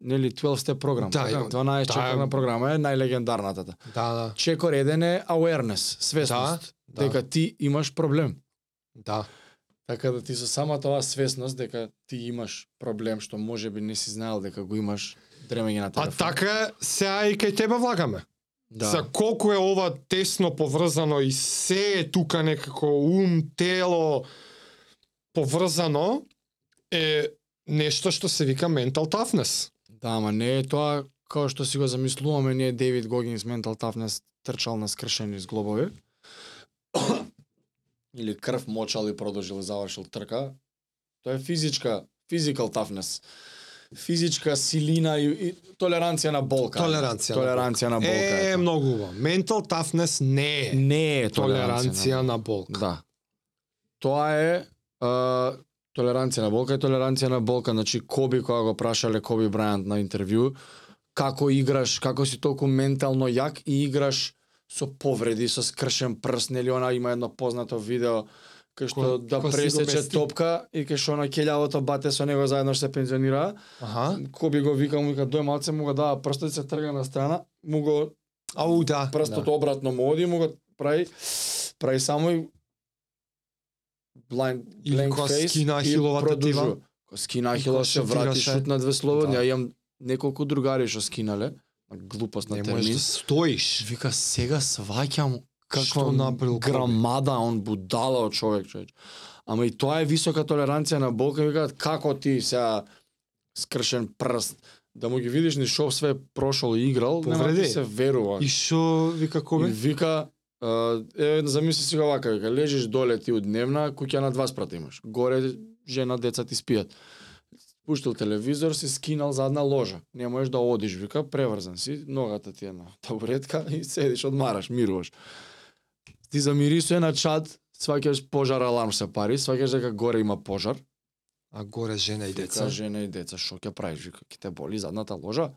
Нели 12 степ програм, Да, така, ја- 12 таа е- чекорна програма е најлегендарната. Да, да. Чекор еден е awareness, свесност, Да, дека ти имаш проблем. Да. Така да ти со самата оваа свесност дека ти имаш проблем што може би не си знаел дека го имаш, дремење на А телефон. така сега и кај тебе влагаме. да. За колку е ова тесно поврзано и се е тука некако ум, тело поврзано е нешто што се вика mental toughness. Да, ама не е тоа како што си го замислуваме ние Дейвид Гогинс Mental Toughness трчал на скршени зглобови. Или крв мочал и продолжил и завршил трка. Тоа е физичка, physical toughness. Физичка силина и, и толеранција на болка. Толеранција толеранција на болка. Е, ето. многу убаво. Mental toughness не е Не е толеранција на болка. Да. Тоа е а, толеранција на болка и толеранција на болка. Значи, Коби, кога го прашале Коби Брајант на интервју, како играш, како си толку ментално јак и играш со повреди, со скршен прст, нели она има едно познато видео кај што Ко- да ко си го пресече топка и кај што на келјавото бате со него заедно што се пензионира. Аха. Коби го вика, му вика, дој малце му го дава прстот се трга на страна, му го Ау, да. прстот да. обратно му оди, му го прави прави само и blind blank face скина продолжува. тива. Скина се се врати, тираше. шутна две слободни, Да. ја имам неколку другари што скинале, на глупост на Не можеш термин. да стоиш. Вика, сега сваќам Што каква направил грамада он будала од човек, човек. Ама и тоа е висока толеранција на болка, викаат како ти сега скршен прст, да му ги видиш ни шо све прошол и играл, нема Повреди. ти се верува. И што вика И Кобе? вика, а, е, замисли си вака, вика, лежиш доле ти од дневна, куќа на два спрата имаш. Горе жена, деца ти спијат. Пуштил телевизор, си скинал задна ложа. Не можеш да одиш, вика, преврзан си, ногата ти е на табуретка и седиш, одмараш, мируваш. Ти замирисуе на чат, сваќаш пожар аларм се пари, сваќаш дека горе има пожар. А горе жена и Вика, деца. жена и деца, што ќе правиш? Вика, ќе те боли задната ложа?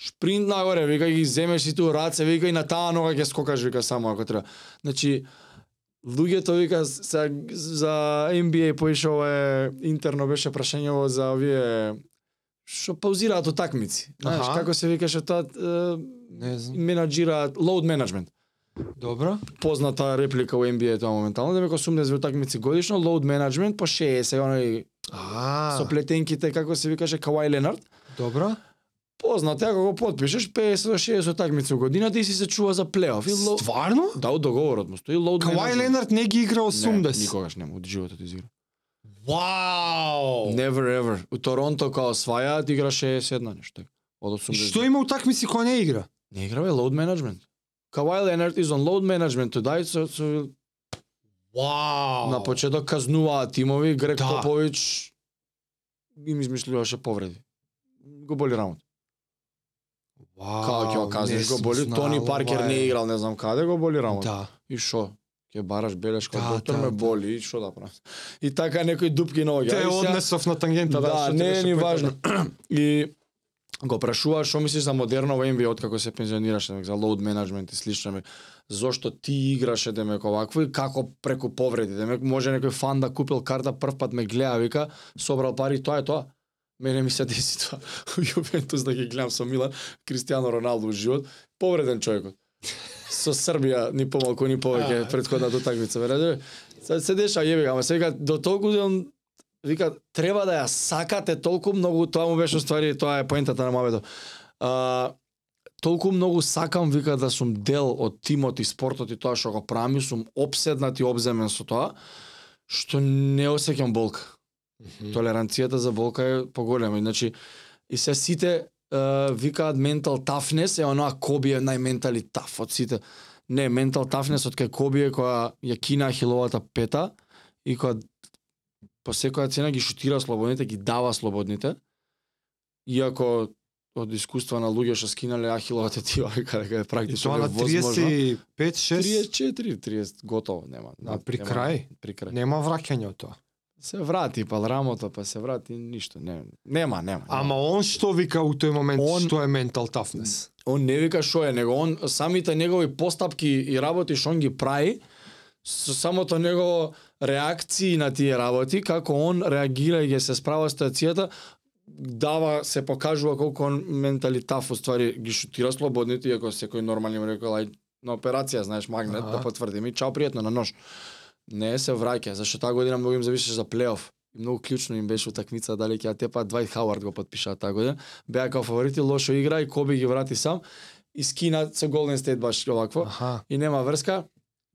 Шпринт нагоре, вика, ги земеш и ту раце, вика, и на таа нога ќе скокаш, вика, само ако треба. Значи, луѓето, вика, за, за NBA поише ова е, интерно беше прашањево за овие што паузираат утакмици. Знаеш, како се викаше тоа, Не знам. менаџираат, load management Добро. позната реплика во NBA тоа моментално, дека 80 утакмици годишно, load management по 60, оној со плетенките, како се викаше, Кавај Ленард. добро. Познат е, ако го подпишеш 50 до 60 такмици во годината и си се чува за плейоф. И лоу... Стварно? Да, од договорот му стои лоуд Кавај Ленард не ги игра Не, 80. никогаш нема, од животот изигра. Вау! Never ever. У Торонто као освајаат игра 61 нешто. така. Од 80. И што има утакмици кога не игра? Не игра бе load management. Kawhi Leonard is on load management today, so, so Вау! на почеток казнуваат тимови, Грег Да. Поповиќ им измислуваше повреди. Го боли рамот. Вау, Како ќе го не казнеш, го боли. знал, Тони Паркер не играл, не знам каде, го боли рамот. Да. И шо? Ќе бараш белешка, Да, доктор да, ме да. боли, и шо да правам? И така некои дупки на оѓа. Те однесов на тангента, да, Да, што ти не е ни важно. [clears throat] и го прашува што мислиш за модерно во NBA од како се пензионираше, демек, за load management и слично. Зошто ти играше демек овакво и како преку повреди, демек може некој фан да купил карта прв пат ме гледа, вика, собрал пари, тоа е тоа. Мене ми се деси тоа. [laughs] У Јувентус да ги гледам со Милан, Кристијано Роналдо у живот, повреден човекот. Со Србија ни помалку ни повеќе претходната утакмица, верате? Се се деша јеби ама се вика до толку да он вика треба да ја сакате толку многу, тоа му беше ствари, тоа е поентата на мавето. А, толку многу сакам вика да сум дел од тимот и спортот и тоа што го правам, сум обседнат и обземен со тоа, што не осеќам болка. Толеранцијата за болка е поголема. Значи, и се сите uh, викаат mental toughness, е оноа Коби е најментали таф од сите. Не, mental toughness од кај Коби е која ја кина хиловата пета и која по секоја цена ги шутира слободните, ги дава слободните. Иако од искуства на луѓе што скинале Ахиловата тива, дека е практично тоа на невозможно. 35, 6 34, 30 готово, нема. А, при нема- крај? При крај. нема враќање од тоа. Се врати па рамото, па се врати ништо, не, нема, нема. Ама он што вика у тој момент Он- што е mental toughness? он не вика што е, него он самите негови постапки и работи што он ги прави, со самото негово реакции на тие работи, како он реагира и ќе се справа со ситуацијата, дава се покажува колку он ментали таф ствари ги шутира слободните, иако секој нормални му рекол ај на операција, знаеш, магнет, да потврдим и чао пријатно на нож. Не се враќа, зашто таа година многу им зависеше за плейоф. И многу клучно им беше утакмица дали ќе тепа Двајт Хауард го потпиша таа година. Беа као фаворити, лошо игра и Коби ги врати сам и скина со Голден Стейт баш овакво Аха. и нема врска,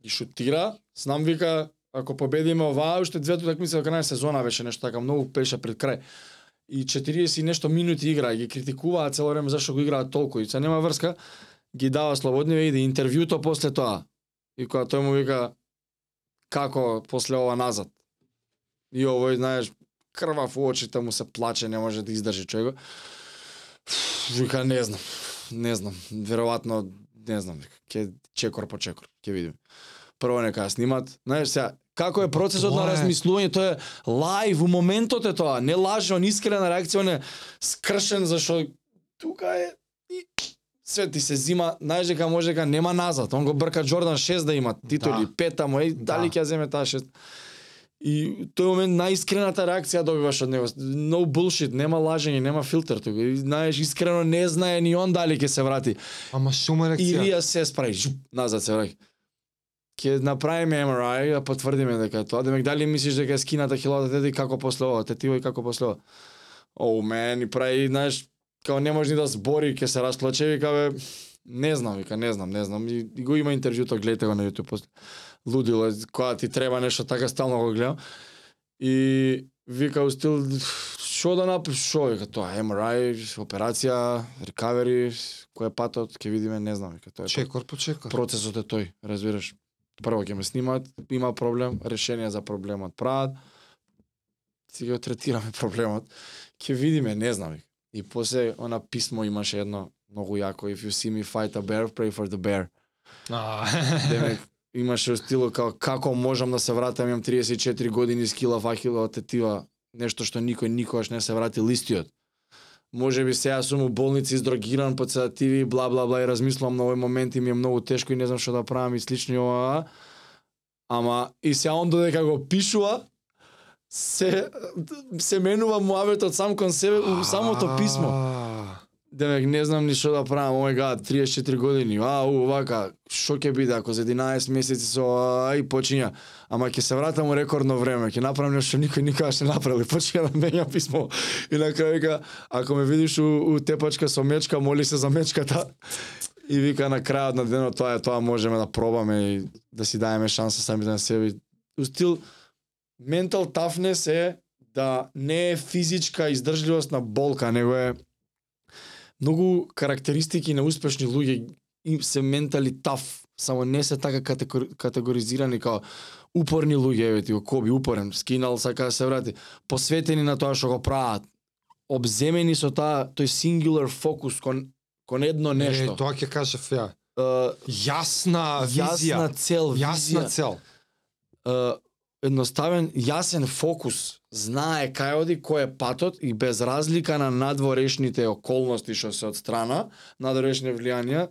ги шутира, знам вика ако победиме оваа, уште двете утакмици до крај на сезона беше нешто така, многу беше пред крај. И 40 и нешто минути игра, ги критикуваат цело време зашто го играат толку и се нема врска, ги дава слободни и иде интервјуто после тоа. И кога тој му вика како после ова назад. И овој, знаеш, крвав у очите му се плаче, не може да издржи човек. Вика, не знам, не знам, веројатно, не знам, вика, ќе чекор по чекор, ќе видиме. Прво нека ја снимат, знаеш сега, како е процесот Тоа на размислување, тоа е лајв, у моментот е тоа, не лаже, он искрена реакција, он е скршен, зашо тука е и Све ти се зима, знаеш дека може дека нема назад. Он го брка Джордан 6 да има титули, Да. пета му, еј, дали Да. ќе ја земе таа 6. И тој момент наискрената реакција добиваш од него. No bullshit, нема лажење, нема филтер тука. Знаеш искрено не знае ни он дали ќе се врати. Ама шума реакција. Рија се spraи, жуп, назад се враќа. Ќе направиме MRI, да потврдиме дека е тоа. Демек дали мислиш дека е скината хилата тети како после ова, тетива и како после ова. Оу, мен, и прави, знаеш, као не може ни да збори, ќе се расплаче, вика бе, не знам, вика, не знам, не знам. И, и го има интервјуто, гледате го на YouTube после. Лудило, кога ти треба нешто така стално го гледам. И вика у стил, шо да направиш, шо, вика, тоа, MRI, операција, recovery, кој е патот, ќе видиме, не знам, вика, тоа е. Чекор по чекор. Процесот е тој, разбираш. Прво ќе ме снимаат, има проблем, решение за проблемот прават. Си го третираме [laughs] проблемот. Ќе видиме, не знам. вика. И после она писмо имаше едно многу јако if you see me fight a bear, pray for the bear. А, [laughs] Демек имаше у стилу као како можам да се вратам, имам 34 години скила фахила тетива, нешто што никој никогаш не се врати листиот. Може би сега сум у болница издрогиран под седативи, бла бла бла и размислувам на овој момент и ми е многу тешко и не знам што да правам и слични ова. Ама и сега он додека го пишува, се се менува муаветот сам кон себе у самото писмо. Демек не знам ни што да правам, ој гад, 34 години, ау, вака, што ќе биде ако за 11 месеци со а, и почиња. Ама ќе се вратам у рекордно време, ќе направам нешто што никој никогаш не направил. [laughs] Почиња да мења писмо. И на крај вика, ако ме видиш у, у тепачка со мечка, моли се за мечката. И вика на крајот на денот тоа е тоа можеме да пробаме и да си даеме шанса самите на себе. У стил mental toughness е да не е физичка издржливост на болка, него е многу карактеристики на успешни луѓе им се ментали таф, само не се така категори, категоризирани као упорни луѓе, еве ти го Коби упорен, скинал сака да се врати, посветени на тоа што го прават, обземени со таа тој singular фокус кон кон едно Е, нешто. тоа ќе кажав ја. Е, Јасна визија. јасна цел, Јасна визија, цел. е, едноставен, јасен фокус, знае кај оди, кој е патот и без разлика на надворешните околности што се од страна, надворешни влијанија,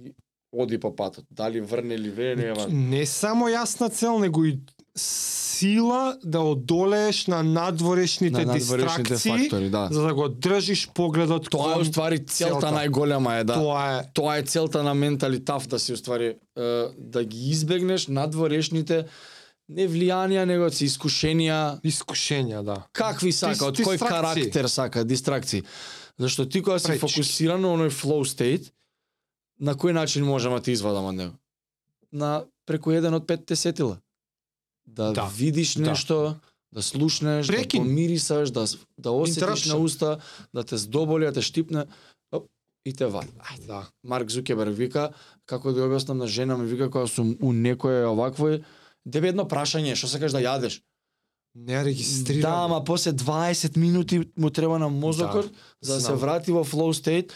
и оди по патот. Дали врне или вре, не е важно. Не само јасна цел, него и сила да одолееш на надворешните, На надворешните дистракции, фактори, да. за да го држиш погледот Тоа е уствари целта целта. најголема е да Тоа е тоа е целта на ментали таф да си уствари е, да ги избегнеш надворешните не влијанија него си искушенија искушенја, да. какви сака, од кој карактер сака, дистракции. Зашто ти кога си Пречки. фокусиран на оној flow state, на кој начин можеме да ти извадам од него? На преку еден од петте сетила. Да, Да. видиш Да. нешто, да слушнеш, Прекин. да помирисаш, да да осетиш на уста, да те здоболи, да те штипне, и те вади. Ајде. Да. Марк Зукерберг вика, како да ја објаснам на жена ми вика кога сум у некое овакво Дебе едно прашање, што сакаш да јадеш? Не регистрирам. Да, ама после 20 минути му треба на мозокот Да, за да се врати во flow state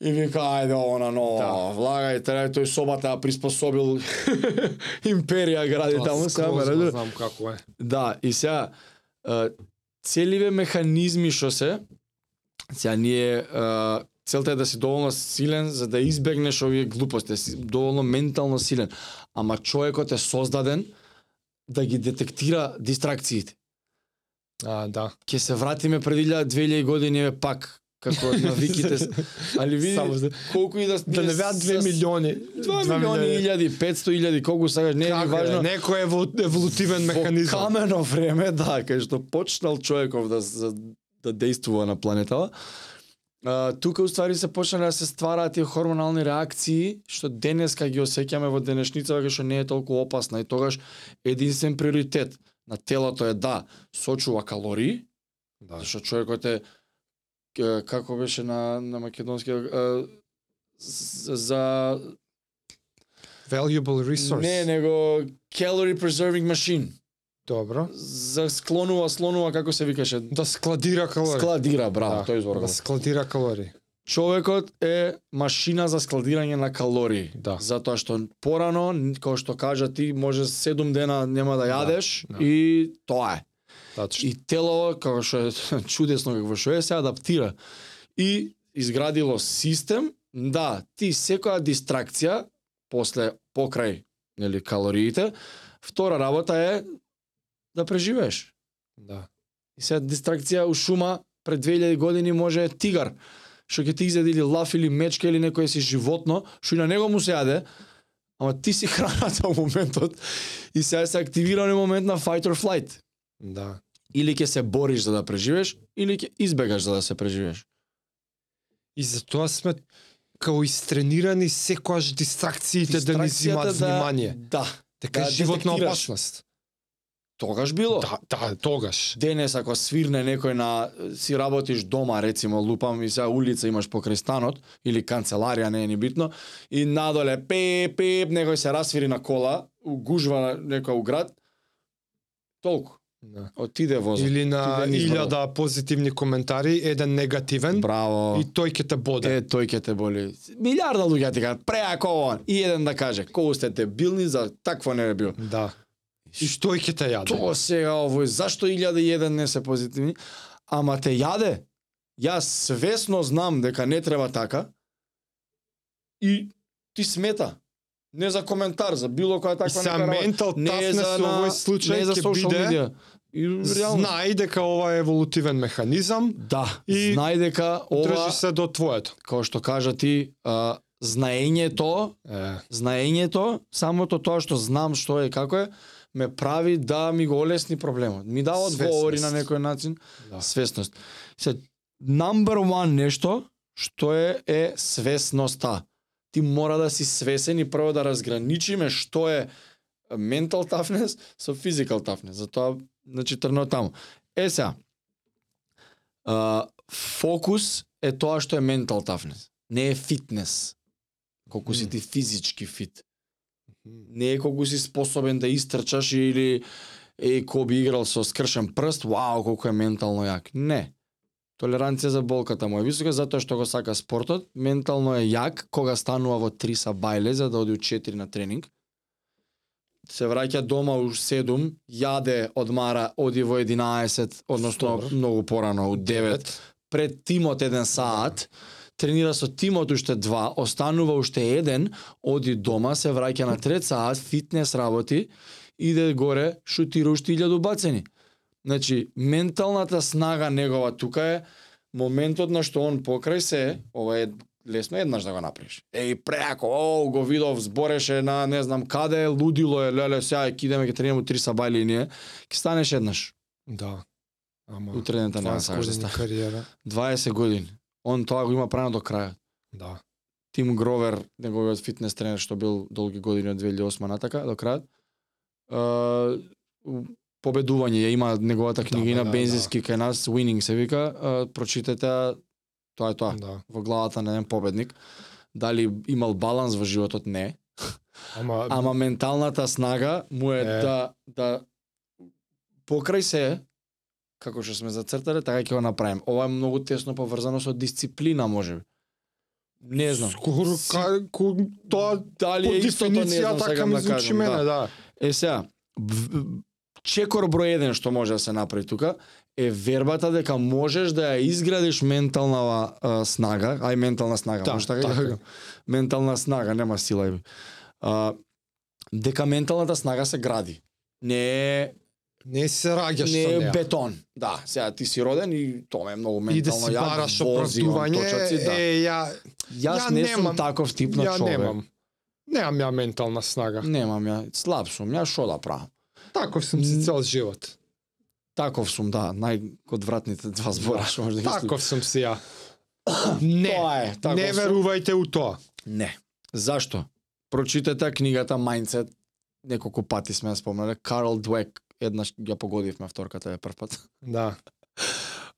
и вика ајде она но Да. влагај треба тој собата приспособил [laughs] империја гради таму го разбира. знам како е. Да, и сега целиве механизми што се сега ние целта е да си доволно силен за да избегнеш овие глупости, да си доволно ментално силен. Ама човекот е создаден да ги детектира дистракциите. А, да. Ќе се вратиме пред 1000 2000 години еве пак како навиките. с- [laughs] Али види Само за- колку и да Да не беа 2 милиони. 2 милиони илјади, 500 илјади, колку сакаш, не е важно. е? Некој еволу- еволутивен механизам. Во камено време, да, [laughs] кај што почнал човеков да да действува на планетава. А, тука уствари се почнале да се ствараат тие хормонални реакции што денеска ги осеќаме во денешницава кај што не е толку опасна и тогаш единствен приоритет на телото е да сочува калории, Да. зашто човекот е како беше на на македонски за Valuable resource. не него calorie preserving machine Добро. за склонува слонува како се викаше Да складира калории. складира браво да, тој збор Да складира калории. човекот е машина за складирање на калории Да. затоа што порано како што кажа ти може 7 дена нема да јадеш да. и тоа е Тачно. и тело како што е [laughs] чудесно какво што е се адаптира и изградило систем да ти секоја дистракција после покрај нели калориите, втора работа е да преживееш. Да. И сега дистракција у шума пред 2000 години може е тигар, што ќе ти изеде или лав или мечка или некој си животно, што и на него му се јаде, ама ти си [laughs] храната во моментот и сега се активира на момент на fight or flight. Да. Или ќе се бориш за да преживееш, или ќе избегаш за да се преживееш. И затоа сме као истренирани секојаш дистракциите да ни зимаат внимание. Да, Дека да е животна опасност. Тогаш било. Да, да, тогаш. Денес ако свирне некој на си работиш дома, рецимо, лупам и сега улица имаш покрај станот или канцеларија, не е ни битно, и надоле пеп пеп некој се расвири на кола, гужва на некој у град. Толку. Да. Отиде возот. Или на илјада позитивни коментари, еден негативен Браво. и тој ќе те боде. Е, тој ќе те боли. Милиарда луѓе ти кажат, преако он. И еден да каже, колку сте дебилни за такво не е бил. Да. И тој ќе те јаде. Тоа сега овој, зашто 1001 не се позитивни? Ама те јаде. Јас свесно знам дека не треба така. И ти смета. Не за коментар, за било која И таква сега нека работа. ментал Не е за во овој на- случај не за social биде media. И реално. знај дека ова е еволутивен механизам, Да, И знај дека ова, држи се до твоето. како што кажа ти, а, знаењето Е, знаењето, самото тоа што знам што е и како е, ме прави да ми го олесни проблемот. Ми дава одговори на некој начин, Да. свесност. Се number one нешто што е е свесноста. Ти мора да си свесен и прво да разграничиме што е mental toughness со physical toughness. Затоа значи трно таму. Е сега. а, фокус е тоа што е mental toughness. Не е фитнес. Колку си ти физички фит. Не е колку си способен да истрчаш или е кој би играл со скршен прст, вау, колку е ментално јак. Не. Толеранција за болката му е висока затоа што го сака спортот, ментално е јак кога станува во 3 са бајле за да оди у 4 на тренинг. Се враќа дома у 7, јаде, одмара, оди во 11, односно многу порано у 9, пред тимот еден саат, тренира со тимот уште два, останува уште еден, оди дома, се враќа на трет саат, фитнес работи, иде горе, шутира уште илјаду бацени. Значи, менталната снага негова тука е моментот на што он покрај се, ова е лесно еднаш да го направиш. Еј, преако, о, го видов, збореше на не знам каде, лудило е, леле, сега ќе идеме ќе тренираме три сабајли и ние, ќе станеш еднаш. Да. Ама Утредната нема 20 сакаш да години стане. кариера. 20 години. Он тоа го има правено до крајот. Да. Тим Гровер, неговиот фитнес тренер што бил долги години од 2008 натака до крајот. Победување ја има неговата книга Да, и на да, бензински кај нас Winning се вика, прочитете тоа е тоа. Да. Во главата на еден победник. Дали имал баланс во животот не, [laughs] Ама, ама менталната снага му е, Е. да да покрај се како што сме зацртале, така ќе го направим. Ова е многу тесно поврзано со дисциплина, можеби. Не знам. скоро Си- како тоа Дали е истото, не знам така ми да кажам. мене, да. да. Е сега, чекор број еден што може да се направи тука е вербата дека можеш да ја изградиш ментална а, снага, ај ментална снага, Да, може така, така. така. ментална снага, нема сила. А, дека менталната снага се гради. Не е Не се раѓаш не со неа. бетон. Да, сега ти си роден и тоа е многу И да ментално си бараш оправдување, да. е, ја, Јас ја не немам- сум таков тип на ја човек. немам. Немам ја ментална снага. Немам ја, слаб сум, ја шо да правам? Таков сум си цел живот. Таков сум, да, најодвратните два збора што може да ги Таков сум си ја. [clears throat] Не, Тоа е, таков не верувајте у тоа. Не. Зашто? Прочитете книгата Mindset, неколку пати сме ја спомнале, Карл Двек, еднаш ја погодивме вторката е прв пат. Да. [laughs]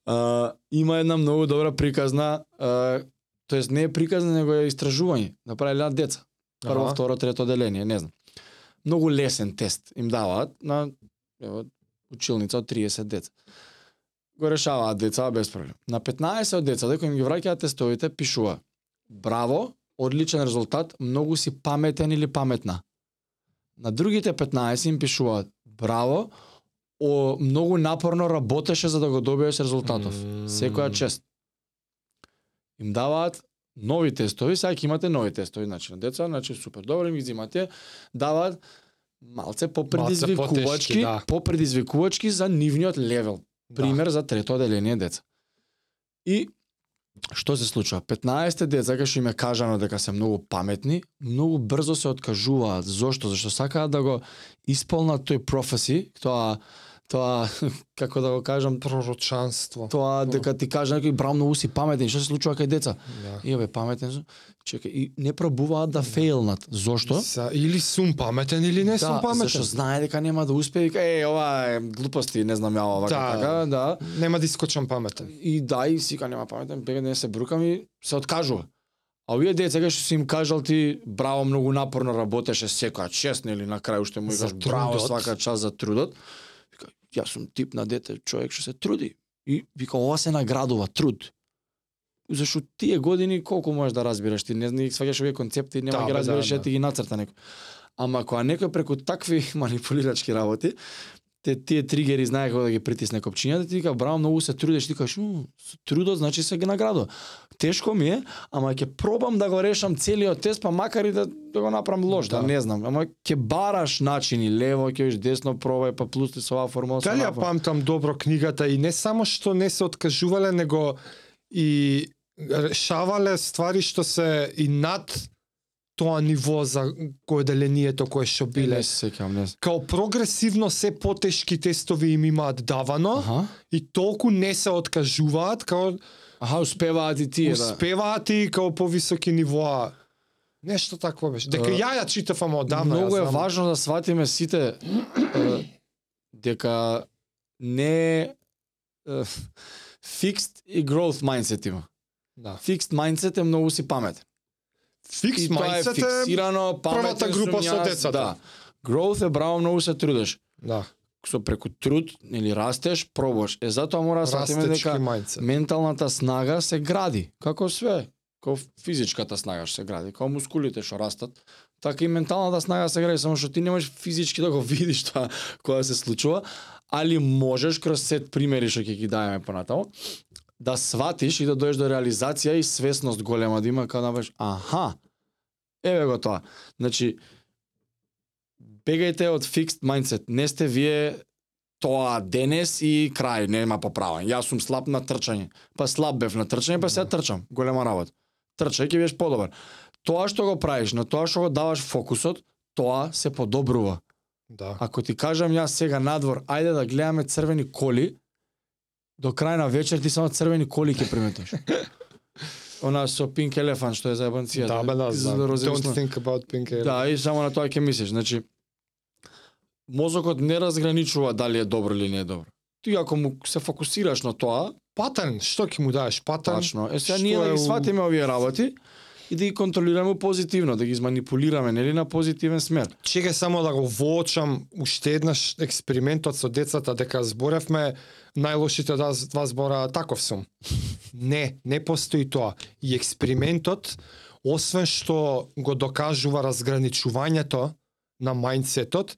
А, има една многу добра приказна, а, тоест не е приказна, него е истражување. Направиле на деца. Прво, Аха. второ, трето деление, не знам. Многу лесен тест им даваат на ево, училница од 30 деца. Го решаваат деца без проблем. На 15 од деца, дека им ги враќаат тестовите, пишува Браво, одличен резултат, многу си паметен или паметна. На другите 15 им пишуваат Браво, о, многу напорно работеше за да го добиеш резултатов. М. Секоја чест. им даваат нови тестови, сега ќе имате нови тестови, значи на деца, значи супер добро им ги взимате, даваат малце попредизвикувачки, да. попредизвикувачки за нивниот левел. Пример за трето оделение деца. И што се случува? 15 деца кај што им е кажано дека се многу паметни, многу брзо се откажуваат. Зошто? Зашто сакаат да го исполнат тој професи, тоа тоа [laughs] како да го кажам, Пророчанство. тоа дека ти каже некој браво многу си паметен, што се случува кај деца? Да. Бе паметен сум. Чекај, и не пробуваат да фейлнат. Зошто? За, или сум паметен или не сум да, паметен. зашто знае дека нема да успее, вика е ова е глупости, не знам ја ова Да. така, да. Нема да искочам паметен. И да, и сика нема паметен, бега не се брукам и се откажува. А овие деца кај што си им кажал ти браво многу напорно работеше секоја чест или на крај уште му кажеш браво трудот. свака час за трудот. Јас сум тип на дете, човек што се труди. И вика ова се наградува труд. Зашто тие години колку можеш да разбираш ти, не знаеш сваќаш овие концепти, нема Да, ги бе, разбираш, да, да, да. ти ги нацрта некој. Ама кога некој преку такви [laughs] манипулирачки работи, те тие тригери знае како да ги притисне копчињата, ти вика браво многу се трудиш, ти кажеш, «М, с трудот значи се ги наградува. Тешко ми е, ама ќе пробам да го решам целиот тест, па макар и да, да го направам лош, да. Да. не знам, ама ќе бараш начини, лево, ќе виш десно пробај, па плюс ти со оваа формула, Дали ја памтам добро книгата и не само што не се откажувале, него и решавале ствари што се и над тоа ниво за кое делението кое што биле. Не се сеќавам, не. Као прогресивно се потешки тестови им имаат давано Аха. и толку не се откажуваат, као Аха, успеваат и тие да. успеваат и као повисоки нивоа. Нешто такво беше. Дека ја ја читав ама одамна. Многу е важно да сватиме сите дека не fixed и growth mindset има. Да. Fixed mindset е многу си паметен. Фикс мајцет е фиксирано, првата група со децата. Да. Growth е браво многу се трудиш. Да. Со преку труд или растеш, пробуваш. Е затоа мора да Растечки дека мајцет. менталната снага се гради, како све. Како физичката снага што се гради, како мускулите што растат, така и менталната снага се гради, само што ти не можеш физички да го [laughs] видиш тоа кога се случува, али можеш кроз сет примери што ќе ги даеме понатаму, да сватиш и да дојдеш до реализација и свесност голема да има кога да кажеш, аха, еве го тоа. Значи, бегајте од fixed mindset. Не сте вие тоа денес и крај, нема поправање. Јас сум слаб на трчање. Па слаб бев на трчање, па сега трчам. Голема работа. Трчај ќе бидеш подобар. Тоа што го правиш, на тоа што го даваш фокусот, тоа се подобрува. Да. Ако ти кажам јас сега надвор, ајде да гледаме црвени коли, до крај на вечер ти само црвени коли ќе приметиш. [laughs] Она со Pink Elephant што е за ебанцијата. Да, бе, да, знам. за розови Don't think about pink hair. Да, и само на тоа ќе мислиш. Значи, мозокот не разграничува дали е добро или не е добро. Ти ако му се фокусираш на тоа, Патърн, што ќе му даеш? Патърн? тачно. Е сега ние да ги сватиме овие работи и да ги контролираме позитивно, да ги изманипулираме, нели на позитивен смер. Чекај само да го воочам уште еднаш експериментот со децата дека зборевме најлошите да два збора таков сум. Не, не постои тоа. И експериментот освен што го докажува разграничувањето на мајндсетот,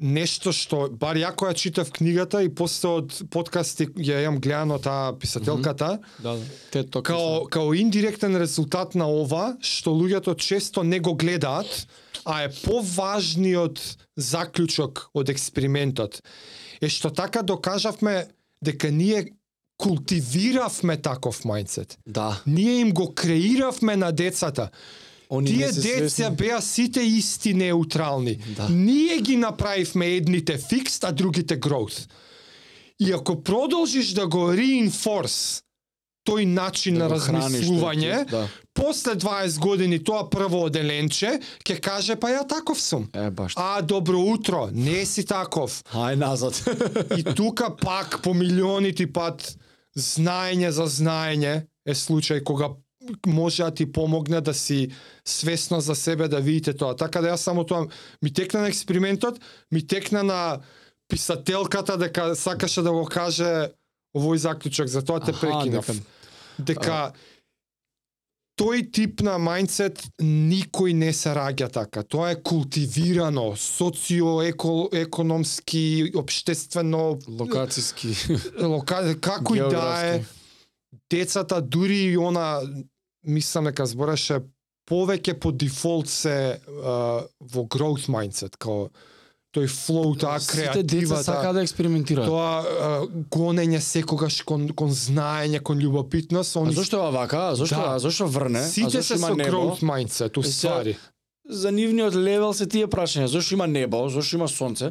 нешто што бар ја која читав книгата и после од подкасти ја имам гледано таа писателката, Да, те тоа као као индиректен резултат на ова што луѓето често не го гледаат, а е поважниот заклучок од експериментот е што така докажавме дека ние култивиравме таков мајндсет. Да. Ние им го креиравме на децата. Они Тие деца свесни. беа сите исти неутрални. Да. Ние ги направивме едните фикст, а другите growth. И ако продолжиш да го reinforce тој начин Да на тој размислување, да. после 20 години тоа прво оделенче ќе каже па ја таков сум. Е баш. А добро утро, не си таков. Ај назад. И тука пак по милионити пат знаење за знаење е случај кога може да ти помогне да си свесно за себе да видите тоа. Така да јас само тоа ми текна на експериментот, ми текна на писателката дека сакаше да го каже овој заклучок, затоа те прекинав. дека- Дека тој тип на мајндсет никој не се раѓа така. Тоа е култивирано, социоекономски, обштествено, Локацијски. лока... како и да е, децата дури и она мислам дека збореше повеќе по дефолт се а, во growth mindset, као тој флоу, таа Сите деца креативата, сакаат да експериментираат. тоа а, гонење секогаш кон, кон знаење, кон љубопитност, А они зошто е вака? А зошто, Да. а зошто врне? а сите зошто се има со небо? growth mindset, Е, сега, уствари. За нивниот левел се тие прашања. Зошто има небо? Зошто има сонце?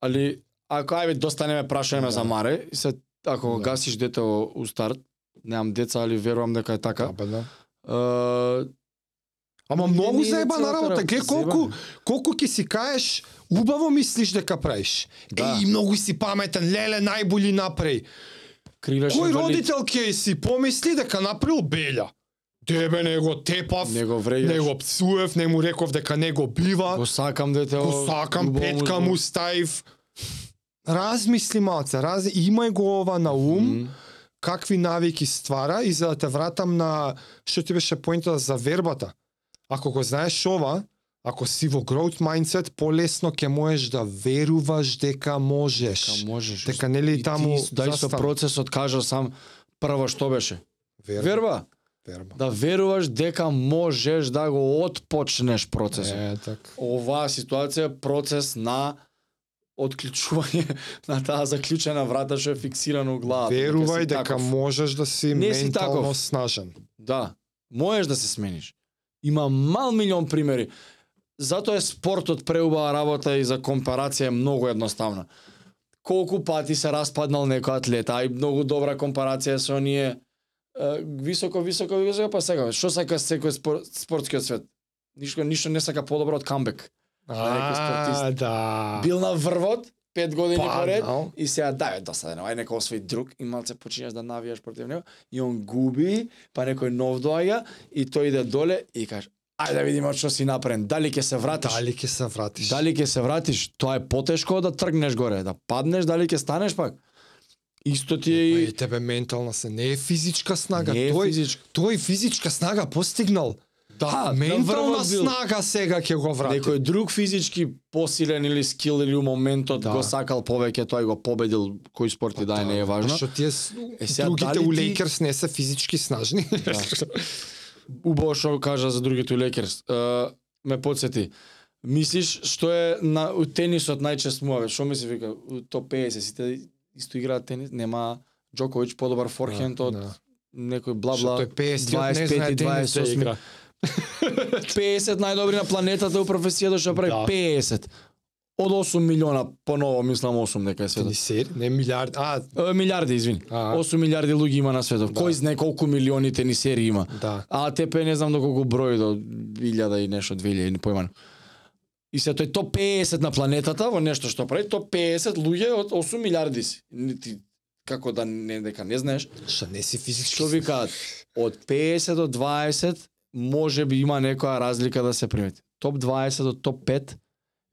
Али ако ајде достанеме прашање Да. за Маре, се ако го Да. гасиш дете у у старт, немам деца, али верувам дека е така. Абе, да. Е, Ама Не, многу не, не, заебана работа. Ге колку колку ќе си каеш, убаво мислиш дека правиш. Да. Еј, многу си паметен, леле најболи направи. крилеш Кој родител ќе си помисли дека направил белја? Тебе не го тепав, Не го не врејаш. го псуев, не му реков дека не го бива, Го сакам дете. го сакам, убаво петка му- ставив. Размисли малце, раз... имај го ова на ум, Мгм. Какви навики ствара и за да те вратам на што ти беше поинтата за вербата. Ако го знаеш ова, ако си во growth mindset, полесно ќе можеш да веруваш дека можеш. Дека можеш. Дека нели таму дај со процесот кажа сам прво што беше. Верба. Верба. Верба. Да веруваш дека можеш да го отпочнеш процесот. Е, така. Оваа ситуација е процес на отклучување [laughs] на таа заклучена врата што е фиксирана у главата. Верувај си дека таков. можеш да си Не си ментално таков. снажен. Да, можеш да се смениш. Има мал милион примери. Затоа е спортот преубава работа и за компарација е многу едноставна. Колку пати се распаднал некој атлет, а и многу добра компарација со оние високо, високо, високо, па сега, што сака секој спор, спортскиот свет? Ништо, ништо не сака подобро од камбек. Некој спортист. А, да. Бил на врвот, пет години поред, Паднал. и сега да, е досадено, ај нека освои друг и малце почињаш да навијаш против него и он губи, па некој нов доаѓа и тој иде доле и каже ајде да видиме што си направен, дали ќе се вратиш? Дали ќе се вратиш? Дали ќе се вратиш? Тоа е потешко да тргнеш горе, да паднеш, дали ќе станеш пак? Исто ти е Па и тебе ментална се не е физичка снага, не е тој физичко. тој физичка снага постигнал. Да, Ментална бил. снага сега ќе го врати. Некој друг физички посилен или скил или у моментот Да. го сакал повеќе, тој го победил кој спорт и да е не е важно. Што тие Е, сега, другите у Лейкерс не се физички снажни. [laughs] убаво што кажа за другите лекерс. Uh, ме подсети. Мислиш што е на у тенисот најчест муаве? Што ми се вика? У топ 50 сите исто играат тенис, нема Джоковиќ подобар форхенд од Да. некој бла Што бла. тој 50 не 25 знае и тенис да 28. игра. [laughs] 50 најдобри на планетата у професијата што прави Да. 50. Од 8 милиона, поново мислам 8 дека е светот. Тенисер, не милиард, а, Е, Милиарди, извини. А. 8 милиарди луѓе има на светот. Да. Кој знае колку милиони тенисери има? да. А АТП не знам до колку број до 1000 и нешто 2000 не појман. И се тој топ 50 на планетата во нешто што прави топ 50 луѓе од 8 милиарди си. Нити како да не дека не знаеш. Што не си физички. Што викаат? Од 50 до 20 може би има некоја разлика да се примети. Топ 20 до топ 5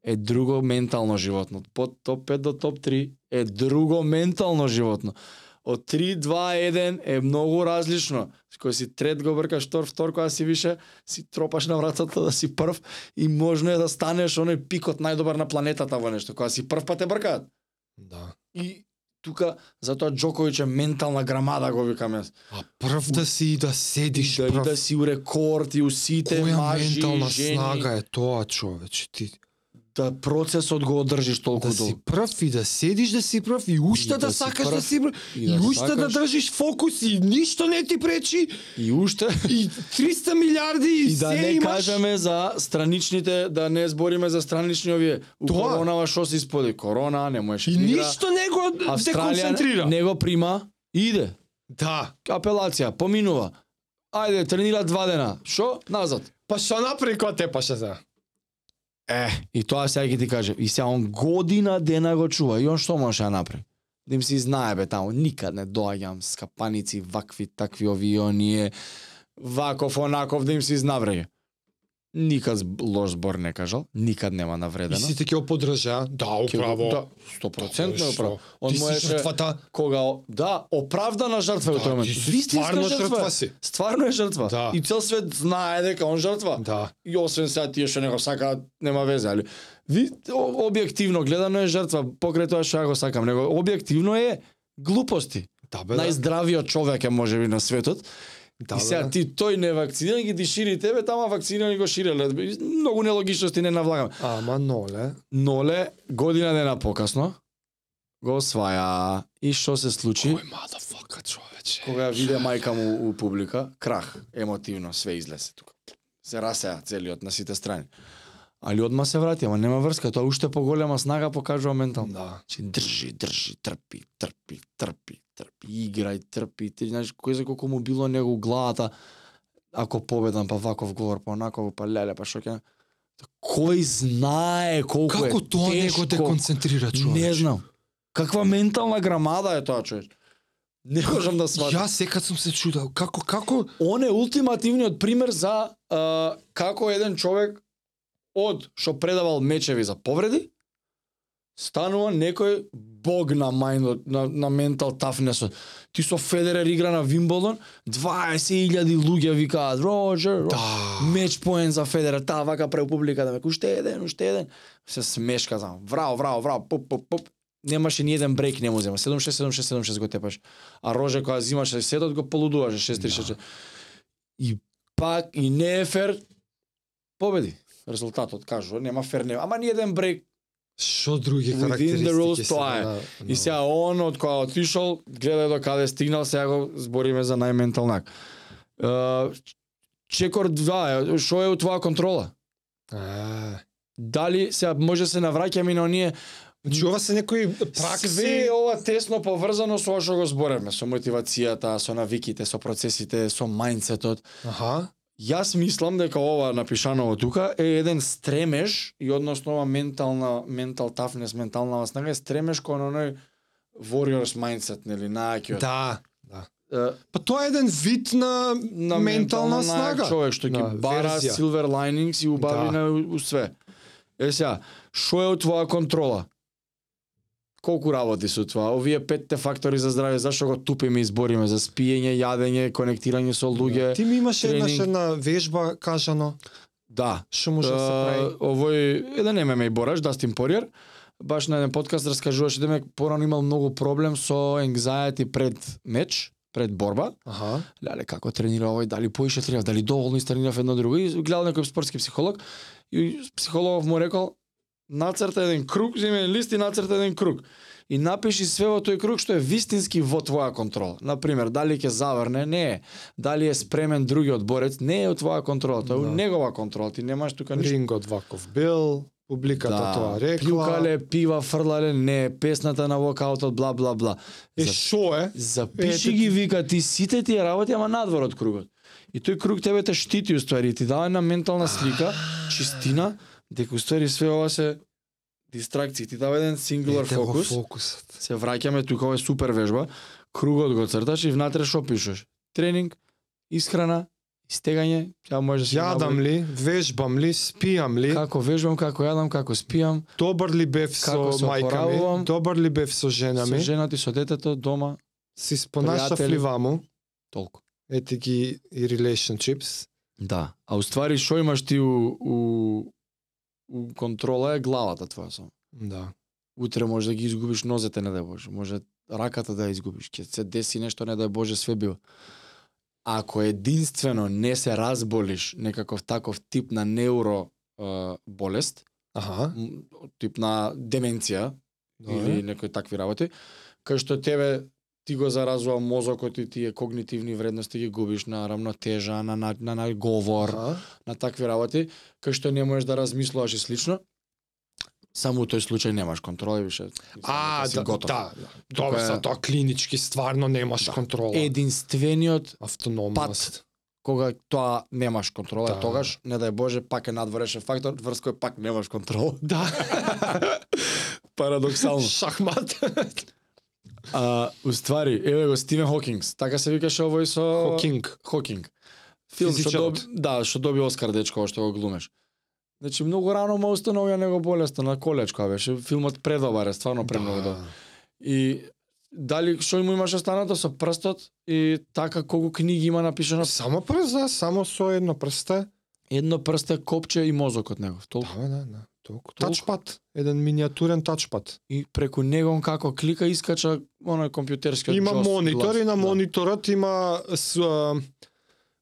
е друго ментално животно. Под топ 5 до топ 3 е друго ментално животно. Од 3, 2, 1 е многу различно. Кој си трет го бркаш, втор, втор, кога си више, си тропаш на вратата да си прв и можно е да станеш оној пикот најдобар на планетата во нешто. Кога си прв па те бркаат. Да. И тука, затоа Джоковиќ е ментална грамада, го викам јас. А прв да си да седиш да, прв. да си у рекорд и у сите Која мажи, ментална жени, снага е тоа, човече, ти да процесот го одржиш толку да си долго. прв и да седиш да си прв и уште И да, да сакаш да си прв и и, да уште да сакаш. држиш фокус и ништо не ти пречи И уште и 300 милиарди и, и да се не имаш. кажеме за страничните, да не збориме за странични овие. У Тоа. коронава што се исподи? Корона, не можеше И да игра. ништо не го деконцентрира. не го прима, иде. Да. Апелација, поминува. Ајде, тренира два дена. Шо? Назад. Па што направи кога те паше за? Е, и тоа сега ќе ти каже. И сега он година дена го чува. И он што може да направи? Да им си знае бе таму, никад не доаѓам скапаници, вакви, такви овиони, ваков, онаков, да им си знавреге. Никад лош збор не кажал, никад нема И навредено. сите ќе го подржаа. Да, управо. Да, 100% Што? управо. Он си можеше жртвата. кога да, оправдана жртва е Да, тој момент. Вистинска стварно жртва си. Стварно е жртва. Да. И цел свет знае дека он жртва. Да. И освен сега тие што не го сакаат, нема везе, али ви објективно гледано е жртва покрај тоа што ја го сакам, него објективно е глупости. Да, бе, да. Најздравиот човек е можеби на светот. Да, и сега бе, ти тој не вакциниран ги ти шири тебе, тама вакцинирани го ширеле. Многу нелогичности не навлагам. Ама ноле. Ноле година дена покасно го осваја. И што се случи? Кој мадафака, човече. Кога ја виде мајка му у публика, крах, емотивно, све излезе тука. Се расеа целиот на сите страни. Али одма се врати, ама нема врска, тоа уште поголема снага покажува ментално. Да. Значи држи, држи, трпи, трпи, трпи, трпи, играј, трпи. Ти знаеш кој за колку му било него главата ако победам па ваков говор, па онаков, па леле, па шо ќе Кој знае колку Како е тоа не го тешко. деконцентрира човече? Не знам. Каква ментална грамада е тоа човек? Не можам да сватам. Јас секад сум се чудел, како, како, Он е ултимативниот пример за а, како еден човек од што предавал мечеви за повреди станува некој бог на мајндот, на, на ментал тафнесот. Ти со Федерер игра на Вимболдон, 20.000 луѓе викаат Роджер. Да. меч поен за Федерер, таа вака пред публиката, века уште еден, уште еден. Се смешка знам. Врао, врао, врао, пуп, пуп, пуп. Немаше ни еден брейк не му зема. 7-6, 7-6, 7-6 го тепаш. А Роже кога зимаше сетот го полудуваше 6-3 Да. И пак и не е фер победи. Резултатот кажува, нема фер, нема. Ама ни еден брейк Што други Within the rules, се тоа е. И сега он од кога отишол, гледа до каде стигнал, сега го збориме за најменталнак. Uh, Чекор 2, што е у твоја контрола? А, Дали сега може се навраќаме на оние Значи ова се некои пракси Све ова тесно поврзано со што го збореме, со мотивацијата, со навиките, со процесите, со мајндсетот. Аха. Јас мислам дека ова напишано тука е еден стремеж и односно ова ментална ментал тафнес, ментална снага е стремеж кон оној warriors mindset, нели, најакиот. Да. Да. Е, Па тоа е еден вид на, на ментална најак снага. човек што ги Да, бара верзија. silver linings и убави Да. на у, у све. Е сега, што е од твоја контрола? Колку работи со тоа? Овие петте фактори за здравје, зашто го тупиме и збориме за спиење, јадење, конектирање со луѓе? Ти ми имаше една тренинг. една вежба кажано, Да. што може да се прави. Овој еден ММА бораш, Дастин Пориер, баш на еден подкаст раскажуваше дека порано имал многу проблем со anxiety пред меч, пред борба. Аха. Леле како тренира овој, дали поише тренира, дали доволно истренирав едно друго и гледал некој спортски психолог и психологов му рекол нацрта еден круг, земи еден лист и нацрта еден круг. И напиши све во тој круг што е вистински во твоја контрола. Например, дали ќе заврне, не е. Дали е спремен другиот борец, не е во твоја контрола, тоа е Да. негова контрола. Ти немаш тука ништо. Рингот ваков бил, публиката тоа рекла. Плюкале, пива, фрлале, не, песната на вокаутот, бла, бла, бла. Е, За- шо е? Запиши Ете ги, вика, ти сите тие работи, ама надвор од кругот. И тој круг тебе те штити, уствари, и ти дава една ментална слика, чистина, дека уствари све ова се дистракции. Ти дава еден го фокус. фокусот. Се враќаме тука, ова е супер вежба. Кругот го црташ и внатре што пишеш? Тренинг, исхрана, истегање, сега може да се Јадам наброи. ли, вежбам ли, спијам ли, Како вежбам, како јадам, како спијам, добар ли бев со мајка ми, добар ли бев со жена со ми, жената и со детето, дома, си спонашав ли ваму, толку. ети ги и relationships. Да. А уствари што имаш ти у, у контрола е главата твоја само. Да. Утре може да ги изгубиш нозете, не дај Боже. Може раката да ја изгубиш. Ќе се деси нешто, не дај Боже, све бива. Ако единствено не се разболиш некаков таков тип на неуро е, болест, Аха. м, тип на деменција Добре. или некои такви работи, кај што тебе ти го заразува мозокот и тие когнитивни вредности ги губиш на рамнотежа, на на, на, на говор, Аха. на такви работи, кај што не можеш да размислуваш и слично, само у тој случај немаш контрола и више. А, си да, готов. да. Тука Добро, е- за тоа клинички стварно немаш Да. контрола. Единствениот Автономност. пат кога тоа немаш контрола, Да. да. тогаш, не дај Боже, пак е надворешен фактор, врз кој пак немаш контрола. Да. [laughs] Парадоксално. Шахмат. [laughs] А, уствари, еве го Стивен Хокингс, така се викаше овој со... Хокинг. Хокинг. Филм што доби, да, што доби Оскар дечко што го глумеш. Значи многу рано му установија него болеста на колеж кога беше. Филмот предобар е, стварно премногу добар. И дали што му имаше станато со прстот и така колку книги има напишано Само да, само со едно прсте. едно прсте копче и мозокот негов. Толку. Да, да, да. Толку Толку. тачпад, еден миниатурен тачпад. и преку него он како клика искача оној компјутерскиот Има монитор и на Да. мониторот има с, а,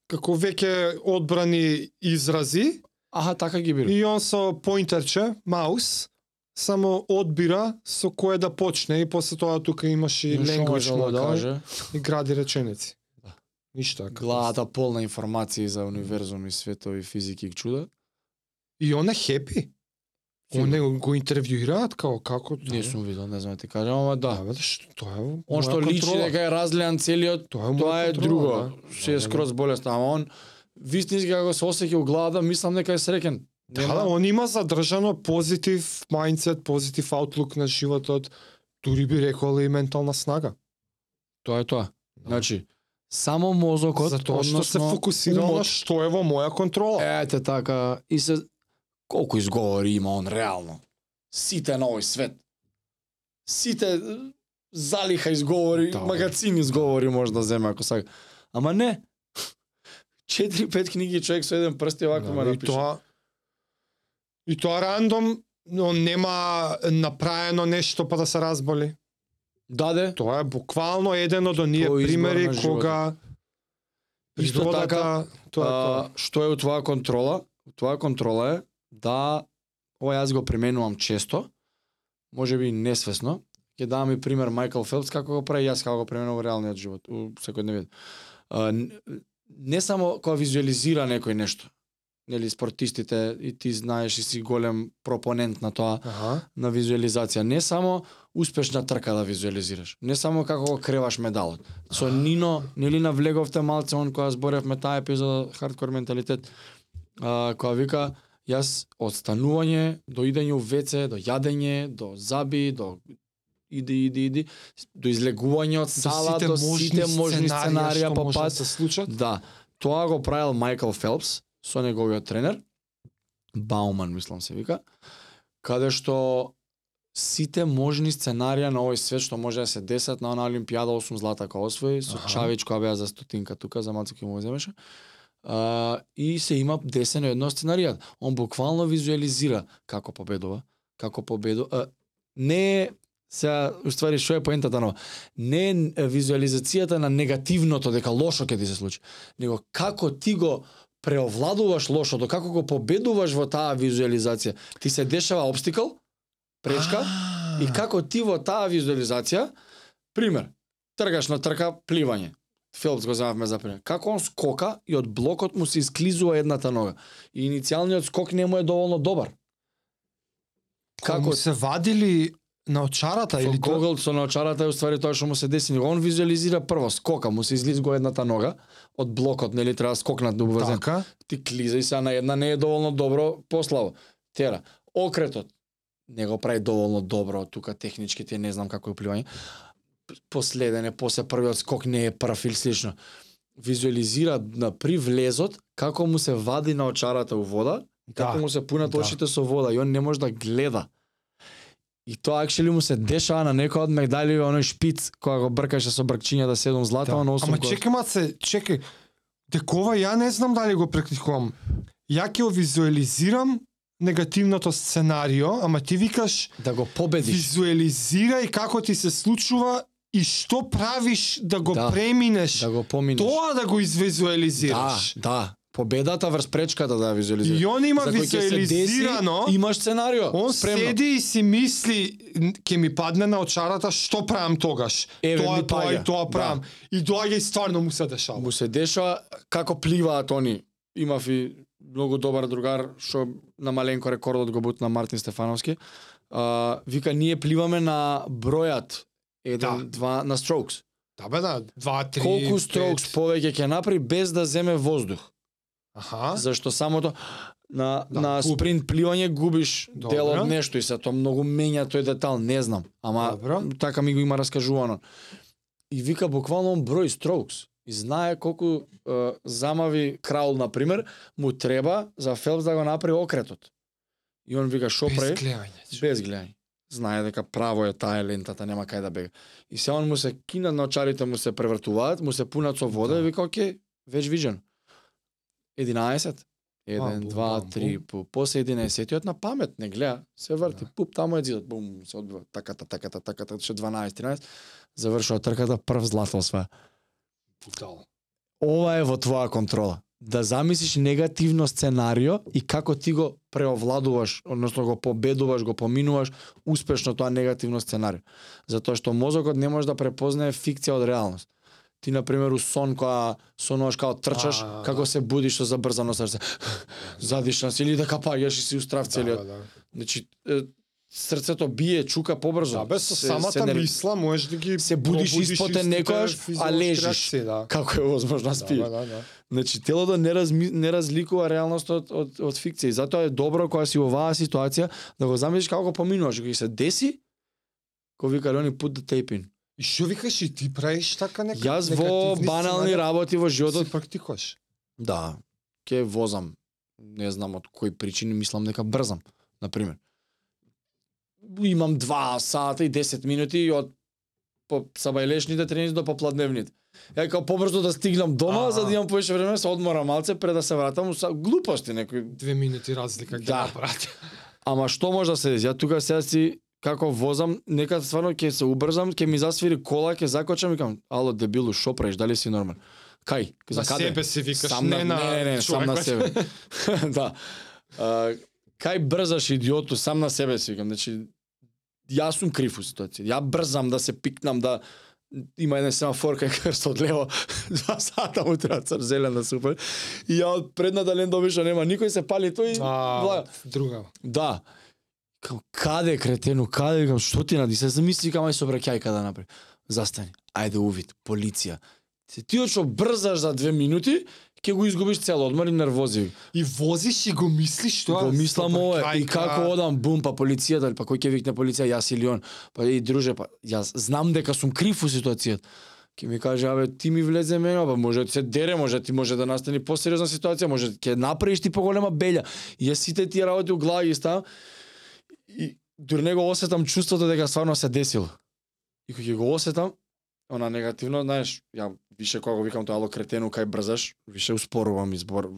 како веќе одбрани изрази Аха, така ги бира. и он со поинтерче, маус, само одбира со кое да почне и после тоа тука имаш и language да model каже? и гради реченици. Да. Ништо. како Главата полна информации за универзум и светови, физики и чуда. И он е хепи. Он е, го интервјуираат како како Не сум видел, не знам да ти кажам, ама да. Да, што тоа е. Он што личи дека е разлеан целиот, тоа е, тоа е друго. да. Се е Да, скроз болесно, ама он вистински како се осеќа у главата, мислам дека е среќен. Да, да, он има задржано позитив мајндсет, позитив аутлук на животот, дури би рекол и ментална снага. Тоа е тоа. Да. Значи, само мозокот, Затоа што се фокусира на што е во моја контрола. Ете така, и се колку изговори има он реално. Сите на овој свет. Сите залиха изговори, Да, бе. магацин изговори може да земе ако сака. Ама не. Четири пет книги човек со еден прст и овако Да, ме и тоа и тоа рандом, но нема направено нешто па да се разболи. Даде. Тоа е буквално еден од оние примери кога Исто природата така, тоа е тоа. А, што е у твоја контрола? У твоја контрола е да ова јас го применувам често, може би несвесно. Ќе дам и пример Майкл Фелпс како го прави јас како го применувам во реалниот живот, у секојдневиот. А, н- не само кога визуализира некој нешто. Нели спортистите и ти знаеш и си голем пропонент на тоа Аха. на визуализација. Не само успешна трка да визуализираш. Не само како го креваш медалот. Со Нино, нели навлеговте малце он кога зборевме таа епизода хардкор менталитет, а, која вика јас од станување до идење у веце, до јадење, до заби, до иди, иди, иди, до излегување од сала, до сите можни сценарија по да пат. се случат. Да, тоа го правил Майкл Фелпс со неговиот тренер, Бауман, мислам се вика, каде што сите можни сценарија на овој свет што може да се десат на она Олимпијада 8 злата која освои, со Аха. Чавич која беа за стотинка тука, за малце кој му земеше. А, и се има десено едно сценаријат. Он буквално визуализира како победува, како победу. А, не е Сега, уствари, што е поентата ова? Не е визуализацијата на негативното, дека лошо ќе ти се случи, него како ти го преовладуваш лошото, како го победуваш во таа визуализација. Ти се дешава обстикл, пречка, и како ти во таа визуализација, пример, тргаш на трка пливање. Фелпс го земавме за пример. Како он скока и од блокот му се исклизува едната нога. И иницијалниот скок не му е доволно добар. Како Како се вадили на очарата или? Google со наочарата е уствари тоа што му се деси. Он визуализира прво скока, му се излизгува едната нога од блокот, нели треба да скокнат до базен. Така. Ти клиза и сега на една не е доволно добро пославо. Тера. Окретот не го прави доволно добро, тука технички ти не знам како е пливање. Последене, после првиот скок не е прв или слично. Визуализира на при влезот како му се вади на очарата у вода, како Да. му се пунат да. очите со вода и он не може да гледа. И тоа акшели му се дешава на некој од медали оној шпиц кога го бркаше со бркчињата 7 злата, Да. на 8 Ама гол. чекай маце, чекај. Декова ја не знам дали го практикувам. Ја ќе го визуализирам негативното сценарио, ама ти викаш да го победиш. визуализирај како ти се случува и што правиш да го Да. преминеш. Да го поминеш. Тоа да го извизуализираш. Да, да. Победата врз пречката да ја визуализираш. И он има се деси, визуализирано, имаш сценарио. он спремно. седи и си мисли, ќе ми падне на очарата, што правам тогаш? Еве тоа, тоа и тоа Да. правам. И доаѓа и стварно му се дешава. Му се дешава како пливаат они. Имав и многу добар другар што на маленко рекордот го бутна Мартин Стефановски. А, вика ние пливаме на бројат еден, Да. два на strokes. Да бе да, 2 3 Колку strokes повеќе ќе направи без да земе воздух. Аха. Зашто самото на Да, на губи. спринт пливање губиш Добро. дел од нешто и се тоа многу менја тој детал, не знам, ама Добро. така ми го има раскажувано. И вика буквално број strokes и знае колку е, замави краул на пример му треба за Фелпс да го направи окретот. И он вика шо Без прави? гледање. Без гледање. Знае дека право е таа лентата, нема кај да бега. И се он му се кинат на очарите, му се превртуваат, му се пунат со вода Да. и вика, оке, веќе вижен. 11, Еден, бум, два, бам, три, бум. пу. После 11-тиот на памет, не гледа, се врти, Да. пуп, таму е зидот, бум, се одбива, таката, таката, таката, ше 12, 13, завршува трката, прв злато осваја. Бутал. Ова е во твоја контрола. Да замислиш негативно сценарио и како ти го преовладуваш, односно го победуваш, го поминуваш успешно тоа негативно сценарио. Затоа што мозокот не може да препознае фикција од реалност. Ти на пример у сон кога сонуваш као трчаш, А, како да. се будиш со забрзано срце. [laughs] Задишна си или да капаѓаш и си устрав целиот. Да, да, да. Значи срцето бие, чука побрзо. Да, без Се- самата се нер- мисла можеш да ги се будиш испотен некојаш, а лежиш. реакции, да. Како е возможно да спиеш? Да, да, да. Значи телото не, разми, не разликува реалност од, од, од фикција. И затоа е добро кога си оваа ситуација да го замислиш како го поминуваш. Кога се деси, кој вика они put the tape in. И што викаш и ти правиш така нека Јас во банални сценарии? работи во животот, Си практикуваш. да, ќе возам. Не знам од кои причини, мислам дека брзам, на пример. Имам 2 сата и 10 минути од по сабајлешните тренинзи до попладневните. Ја како побрзо да стигнам дома, Аха. за да имам повеќе време, се одморам малце пред да се вратам, са глупости некои Две минути разлика ќе Да. направи. Ама што може да се? Ја тука сега си како возам, нека стварно ќе се убрзам, ќе ми засвири кола, ќе закочам и кажам, ало дебилу, што правиш, дали си нормален? Кај? За каде? себе си викаш, сам не на, не, не, не, сам на себе. [laughs] да. А, кај брзаш идиоту, сам на себе си викам, значи јас сум крив у ситуација. Ја брзам да се пикнам да има еден семафор кај крст од лево, [laughs] два сата му треба цр зелен да се упали. И ја од предната лента обично нема никој се пали тој. А, друга. Да. Као, каде кретену, каде, кам, што ти нади? Се замисли кај мај собраќајка да направи. Застани. Ајде увид, полиција. Се ти што брзаш за две минути, ќе го изгубиш цел одмор и нервози. И возиш и го мислиш тоа. Го мислам ова и како одам бум па полицијата, па кој ќе викне полиција, јас или он. Па и друже, па јас знам дека сум крив у ситуацијата. Ќе ми каже, абе, ти ми влезе мене, па може да се дере, може ти може да настани посериозна ситуација, може ќе направиш ти поголема белја. И јас сите тие работи у глава ги ставам и дури не го осетам чувството дека стварно се десило. И кога ќе го осетам, она негативно, знаеш, ја више кога го викам тоа ало кретену кај брзаш, више успорувам избор.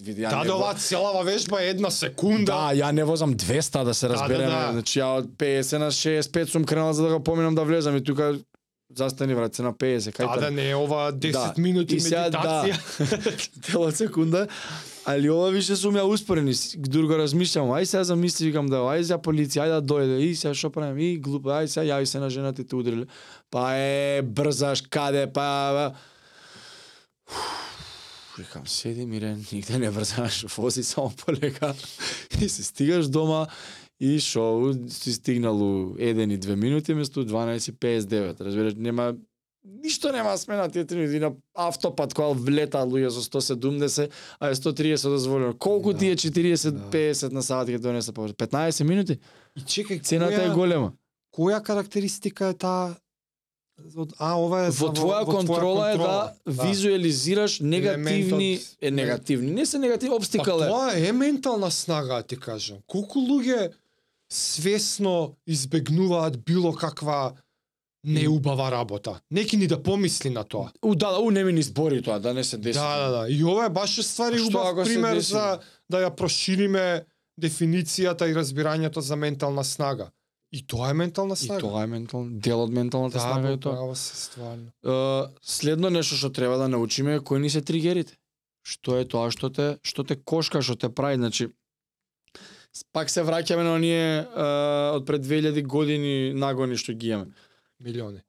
Види, Да, да, оваа целава вежба е една секунда. Да, ја не возам 200 да се Да, разбереме. да, да. Значи ја од 50 на 65 сум кренал за да го поминам да влезам и тука застани брат се на 50 кај Да, да, не е ова 10 Да. минути И сега, медитација. [laughs] Тела секунда. Али ова више сум ја успорени. Дур го размишлям, ај сега замисли, викам да, ај сега полиција, ај да дојде, и сега што правим, и глупо, ај сега јави се на жената и те удриле. Па е, брзаш, каде, па... Уф, Викам, седи мирен, [laughs] нигде не брзаш, вози само полека [laughs] и се стигаш дома и шо, си стигнал у 1 и 2 минути место 12.59, разбираш, нема ништо нема смена тие три минути на автопат кога влета луѓе со 170, а е 130 дозволено. Колку Да. ти е 40, Да. 50 на сат ќе донесе повеќе? 15 минути? И чекај, Цената е која- голема. Која карактеристика е таа од- А, ова е за- Во твоја контрола е да контрола. визуелизираш негативни, Елементот- е негативни, не се негативни, Па обстикал е. тоа е ментална снага, ти кажам. Колку луѓе свесно избегнуваат било каква неубава работа. Неки ни да помисли на тоа. У, да, у не ми ни збори тоа, да не се деси. Да, да, да. И ова е баш ствари убав пример за да ја прошириме дефиницијата и разбирањето за ментална снага. И тоа е ментална И снага. тоа е ментал, дел од менталната да, снага е тоа. право се стварно. Е, следно нешто што треба да научиме е кои ни се тригерите. Што е тоа што те што те кошка, што те прави, значи пак се враќаме на оние од пред 2000 години нагони што ги имаме. Милиони.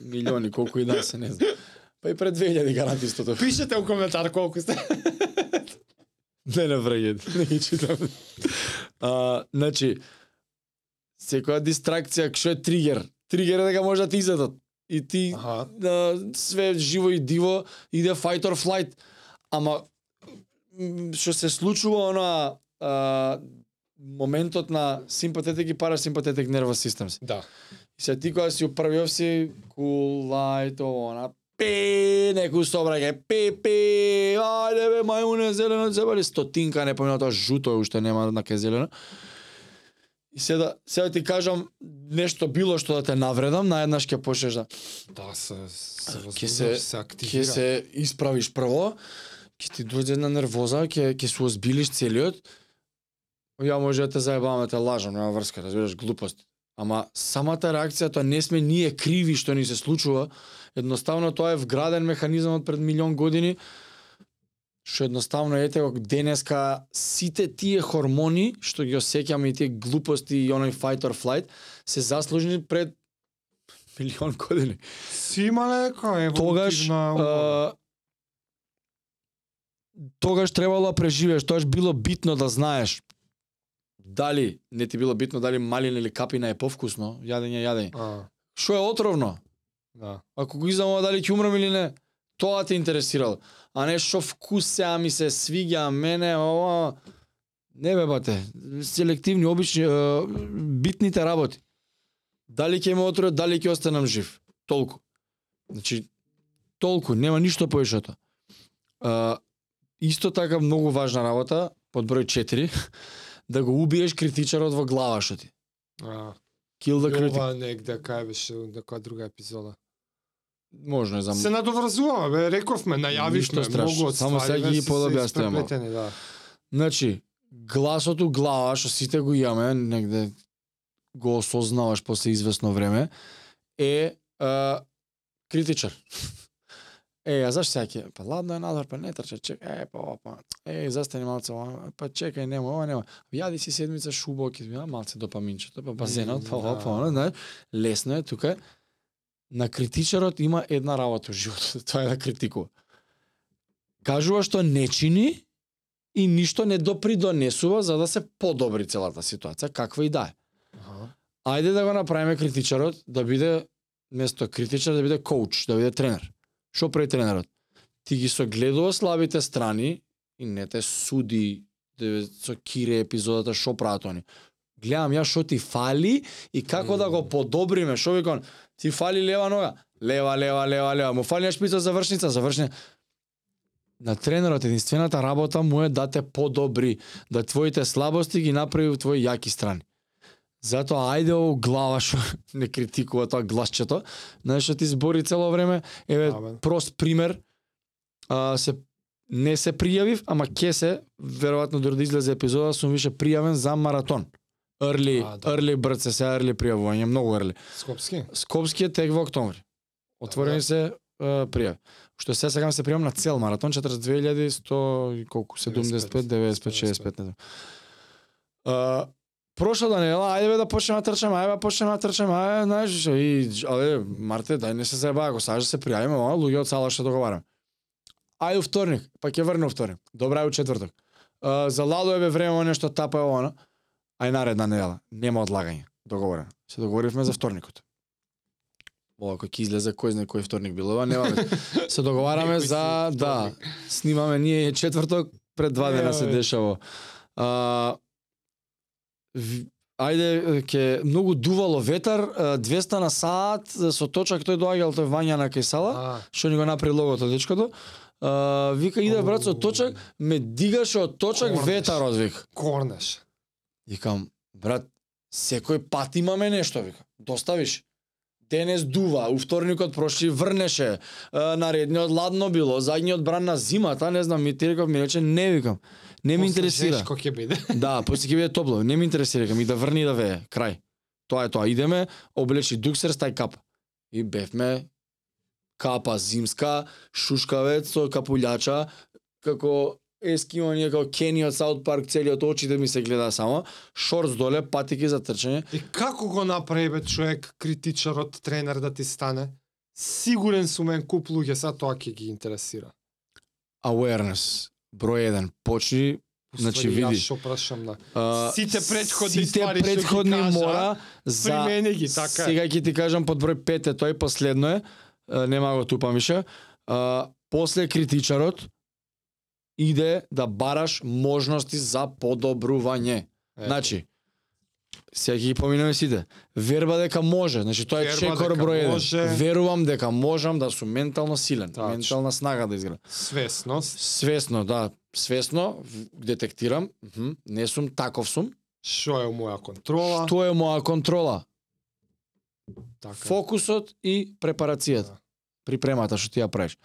Милиони, колку и да се, не знам. Па и пред 2000 гаранти истото. Пишете у коментар колку сте. Не, не враѓате, не ги читам. А, значи, секоја дистракција, што е тригер? Тригер е дека може да ти изедат. И ти Аха. а, све живо и диво иде fight or flight. Ама што се случува она а, моментот на симпатетик и парасимпатетик нервous систем. Да. И се ти кога си управив си light она пе некој собраќај пе пе ајде бе мајмуне зелено зебали стотинка не помина тоа жуто уште нема на ке зелено И сега сега ти кажам нешто било што да те навредам, наеднаш ќе почнеш да Да, се се возбудиш, се- се активира. се исправиш прво ќе ти дојде една нервоза, ќе ќе се озбилиш целиот. Ја може да те заебаваме, те лажам, нема врска, разбираш, глупост. Ама самата реакција тоа не сме ние криви што ни се случува. Едноставно тоа е вграден механизам од пред милион години што едноставно ете го денеска сите тие хормони што ги осеќаме и тие глупости и оној fight or flight се заслужени пред милион години. Си имале нека Тогаш а, тогаш требало да преживееш, тогаш било битно да знаеш дали не ти било битно дали малина или капина е повкусно, јадење јадење. А, Што е отровно? да. Ако го изнамува дали ќе умрам или не, тоа те интересирало. А не што вкус сега ми се свиѓа мене, ова не бе бате, селективни обични е, битните работи. Дали ќе ме отрува, дали ќе останам жив. Толку. Значи толку, нема ништо повеќе тоа. Исто така многу важна работа, под број 4, [laughs] да го убиеш критичарот во глава што ти. А, Kill the critic. ова негде кај беше на која друга епизода. Можно е за Се надоврзуваме, бе, рековме, најавивме многу од само сега ги испреплетени, да. Значи, гласот у глава, што сите го имаме, негде го осознаваш после известно време, е а, критичар. [laughs] Е, а зашто сега ќе? Па ладно е надвор, па не трча, чекај, е, па ова, па, е, застани малце, ова, па чекај, нема, ова нема. Јади си седмица шубо, ќе ја малце допаминчето, па базенот, па ова, па она, знаеш, лесно е тука. На критичарот има една работа во животот, [laughs] тоа е да критикува. Кажува што не чини и ништо не допридонесува за да се подобри целата ситуација, каква и да е. Ајде да го направиме критичарот да биде место критичар да биде коуч, да биде тренер. Што прави тренерот? Ти ги согледува слабите страни и не те суди со кире епизодата што прават они. Гледам ја што ти фали и како да го подобриме. Што викам, ти фали лева нога, лева, лева, лева, лева. Му фали шпица завршница, завршница. На тренерот единствената работа му е да те подобри, да твоите слабости ги направи во твои јаки страни. Затоа ајде во глава што [laughs] не критикува тоа гласчето, знаеш што ти збори цело време, еве Да, прост пример, а, се не се пријавив, ама ке се, веројатно дори да излезе епизода, сум више пријавен за маратон. Early, А, да. early брд се, early пријавување, многу early. Скопски? Скопски е тек во октомври. Отворени Добре. се е, пријави. Што се сакам се пријавам на цел маратон 42.100 и колку 75, 95, 65 не знам. А, прошлата недела, ајде бе да почнеме да трчаме, ајде да почнеме да трчаме, ајде, знаеш и але Марте, дај не се заебава, ако сакаш да се пријавиме, ова луѓе од сала што договараме. Ајде вторник, па ќе врне вторник. Добра е четврток. А, за Ладо е бе време нешто тапа е она. Ај наредна недела, нема одлагање. Договорено. Се договоривме за вторникот. Ова кој ќе излезе кој знае кој вторник било, ова нема. [laughs] Се договараме за да снимаме ние четврток пред два дена се Еј. дешава. А, Ајде, ќе многу дувало ветар, а, 200 на саат, со точак тој доаѓал тој Вања на Кајсала, А, што ни го направи логото дечкото. А, вика иде брат со точак, ме дигаше од точак Корнеш. ветарот вика. корнеш. Викам, брат, секој пат имаме нешто, вика. Доставиш. Денес дува, у вторникот прошли врнеше, наредниот ладно било, задниот бран на зимата, не знам, ми ти реков, ми рече, не викам. Не ми интересира. Жешко ќе биде. [laughs] Да, после ќе биде топло, не ми интересира, викам, и да врни да вее, крај. Тоа е тоа, идеме, облечи дуксер, стај капа. И бевме капа зимска, шушкавец со капулјача, како ескимање, како Кени од Саут Парк, целиот очите ми се гледа само, шорц доле, патики за трчање. И како го направи бе човек, критичарот, тренер да ти стане? Сигурен сум мен куп луѓе са тоа ќе ги интересира. Awareness, број 1, почни Значи, види. Јас шо прашам на а, Сите претходни сите ствари што ги претходни кажа, мора за примени ги, така е. Сега ќе ти кажам под број 5 е тој последно е, а, нема го тупам више. А, после критичарот иде да бараш можности за подобрување. Ето. Значи, сега ги поминеме сите. Верба дека може, значи тоа е Верба чекор број 1. може. Верувам дека можам да сум ментално силен, Тачно. ментална снага да изградам. свесност, Свесно, да, свесно детектирам, мхм, не сум таков сум. што е моја контрола, Што е моја контрола? така. Фокусот и препарацијата. Да. Припремата што ти ја правиш.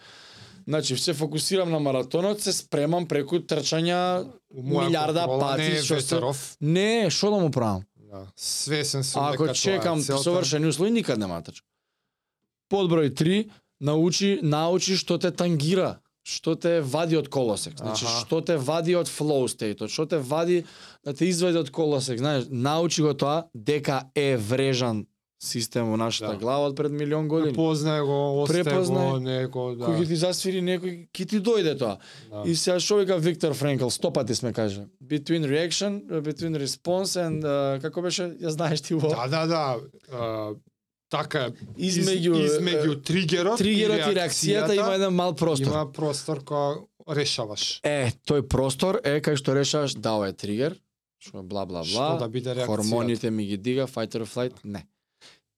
Значи, се фокусирам на маратонот, се спремам преку трчања милиарда не пати, е што се-. Не, што да му правам? Да. Свесен сум дека Ако чекам целта. совршени услови, никад нема да трчам. Подброј 3, научи, научи што те тангира, што те вади од колосек. Значи, Аха. што те вади од flow state, што те вади да те извади од колосек. Знаеш, научи го тоа дека е врежан систем во нашата Да. глава од пред милион години. Препознае го, осте Препознае. го, да. Кој ќе ти засвири некој, ќе ти дојде тоа. да. И сега што вика Виктор Френкел, сто пати сме каже. Between reaction, uh, between response and uh, како беше, ја знаеш ти во Да, да, да. А, така измеѓу Из, измеѓу тригерот, тригерот и реакцијата има еден мал простор. Има простор кој решаваш. Е, тој простор е кај што решаваш да ова е тригер, што е бла бла Што бла. да биде реакцијата. Хормоните ми ги дига, fight or flight, не.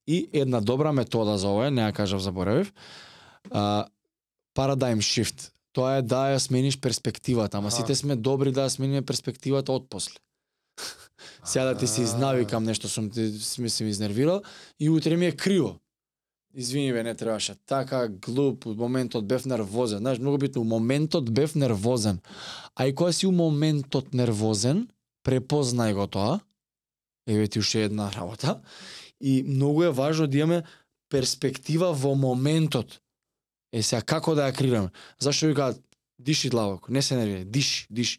И една добра метода за ова, не ја кажав, заборавив, а, paradigm shift. Тоа е да ја смениш перспективата, ама сите сме добри да ја смениме перспективата од после. [laughs] Сега да ти се изнавикам нешто сум ти сме се изнервирал и утре ми е криво. Извини бе, не требаше. Така глуп, у моментот бев нервозен. Знаеш, многу битно, у моментот бев нервозен. А и кога си у моментот нервозен, препознај го тоа. Еве ти уште една работа. И многу е важно да имаме перспектива во моментот. Е сега како да ја креираме? Зашто ви кажат диши длабоко, не се нервирај, диши, диши.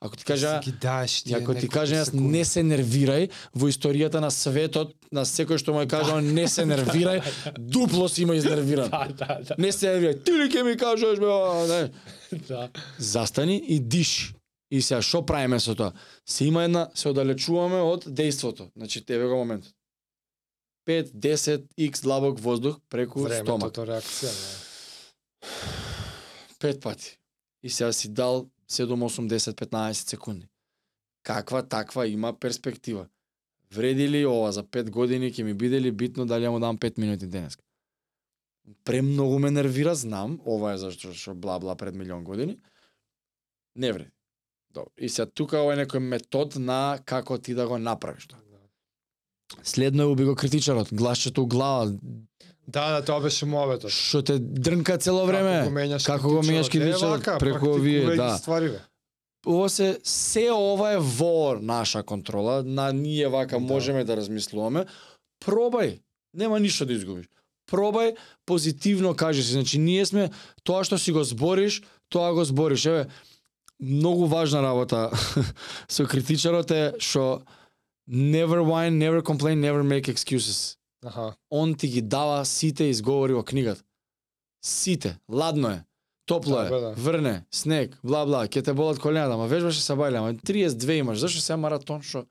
Ако ти кажа Си ги даеш И ако ти кажа јас не се нервирај, во историјата на светот, на секој што му е кажал не се нервирај, [laughs] дупло си има изнервиран. Да, да, да. Не се нервирај, ти ли ќе ми кажеш бе, не. [laughs] да. Застани и диши. И сега што правиме со тоа? Се има една, се оддалечуваме од дејството. Значи, тебе го моментот. 5, 10, x длабок воздух преку стомак. Времето реакција. Да. Пет пати. И сега си дал 7, 8, 10, 15 секунди. Каква таква има перспектива? Вреди ли ова за 5 години ќе ми биде ли битно дали ја му дам 5 минути денес? Премногу ме нервира, знам, ова е зашто што бла бла пред милион години. Не вреди. Добро. И сега тука ова е некој метод на како ти да го направиш тоа. Следно е уби го критичарот, гласчето у глава, Да, да, тоа беше моветот. што те дрнка цело време. Како го менјаш Како го менјаш критичарот? Преку овие, да. ствари бе. Ово се се ова е во наша контрола, на ние вака Да. можеме да размислуваме. Пробај, нема ништо да изгубиш. Пробај, позитивно кажи си, значи ние сме тоа што си го збориш, тоа го збориш. Еве, многу важна работа [laughs] со критичарот е што never whine, never complain, never make excuses. Аха. Он ти ги дава сите изговори во книгата. Сите, ладно е. Топло Да, е, да. врне, снег, бла бла, ќе те болат колената, ама вежбаше се бајле, ама 32 имаш, зашто се маратон што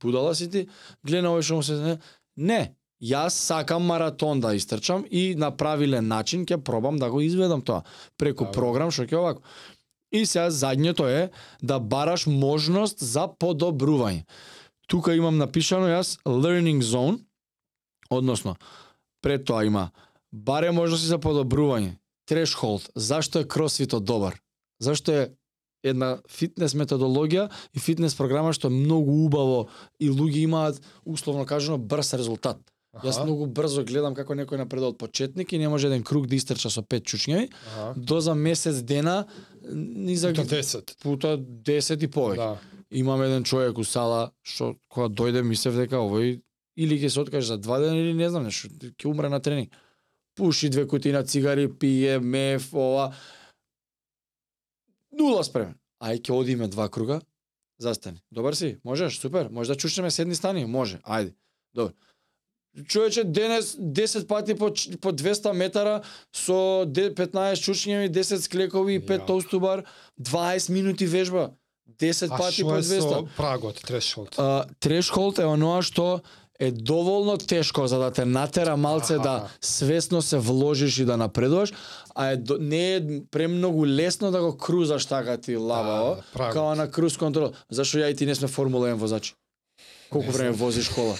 будала си ти, гледа овој што му се не, не, јас сакам маратон да истрчам и на правилен начин ќе пробам да го изведам тоа преку Да, програм што ќе овако. И сега задњето е да бараш можност за подобрување. Тука имам напишано јас learning zone, односно пред тоа има баре можности за подобрување. Threshold. Зашто е кросфитот добар? Зашто е една фитнес методологија и фитнес програма што е многу убаво и луѓе имаат условно кажано брз резултат. Јас Аха. многу брзо гледам како некој напредува од почетник и не може еден круг да истрча со пет чучњеви, до за месец дена ни за Пута 10. пута 10 и повеќе. Да. Имам еден човек у сала што кога дојде мислев дека овој или ќе се откаже за два дена или не знам нешто, ќе умре на тренинг. Пуши две кутии на цигари, пие, меф, ова. Нула спремен. Ај ќе одиме два круга. Застани. Добар си? Можеш? Супер. Може да чучнеме седни стани? Може. Ајде. Добро. Човече денес 10 пати по по 200 метара со де- 15 чучњеви, 10 склекови и 5 Ја. толстубар, 20 минути вежба. 10 А пати по е 200. со прагот, трешолд? А, трешхолд е оноа што е доволно тешко за да те натера малце Аха. да свесно се вложиш и да напредуваш, а е до, не е премногу лесно да го крузаш така ти лавао, Да, прагот. као на круз контрол. Зашо ја и ти не сме Формула 1 возачи? Колку време возиш кола?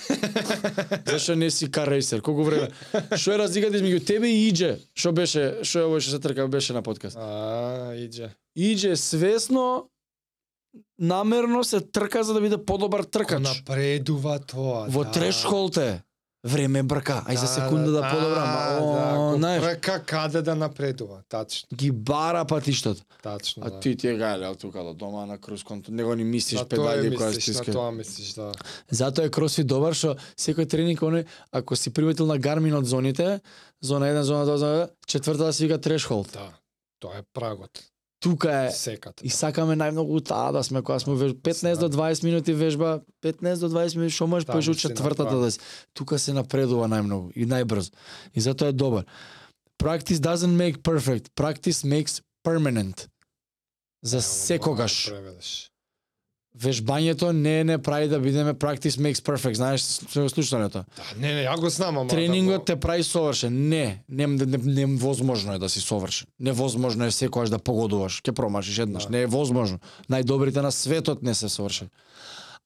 [laughs] Зашо не си кар рейсер? Колку време? Што е разликата измеѓу тебе и Иđе? Што беше, што е овој што се трка беше на подкаст? А, иđе. Иđе свесно намерно се трка за да биде подобар тркач. напредува тоа. Во да. трешхолд е. Време брка, ај за секунда да подобрам. а, О, да, знаеш, Прека каде да напредува, тачно, ги бара патиштот. тачно. А да. ти ти е гајле од тука до дома на круз контрол. Него ни мислиш педали која мислиш, на стиска. тоа мислиш, да. Затоа е кросфит добар што секој тренинг оној ако си приметил на Garmin од зоните, зона 1, зона 2, зона 2, четвртата се вика threshold. Да, тоа е прагот. Тука е Секата. И сакаме најмногу таа да сме кога сме веж... 15 до 20 минути вежба, 15 до 20 минути што можеш си четвртата да си. Тука се напредува најмногу и најбрзо. И затоа е добар. Practice doesn't make perfect, practice makes permanent. За секогаш. Вежбањето не не прави да бидеме practice makes perfect. Знаеш што слушано тоа? Да, не, не, ја го знам, ама Тренингот да, те прави совршен. Не, не, не, не, невозможно е да си совршен. Невозможно е секогаш да погодуваш. Ке промашиш еднаш. Да. Не е возможно. Најдобрите на светот не се совршени.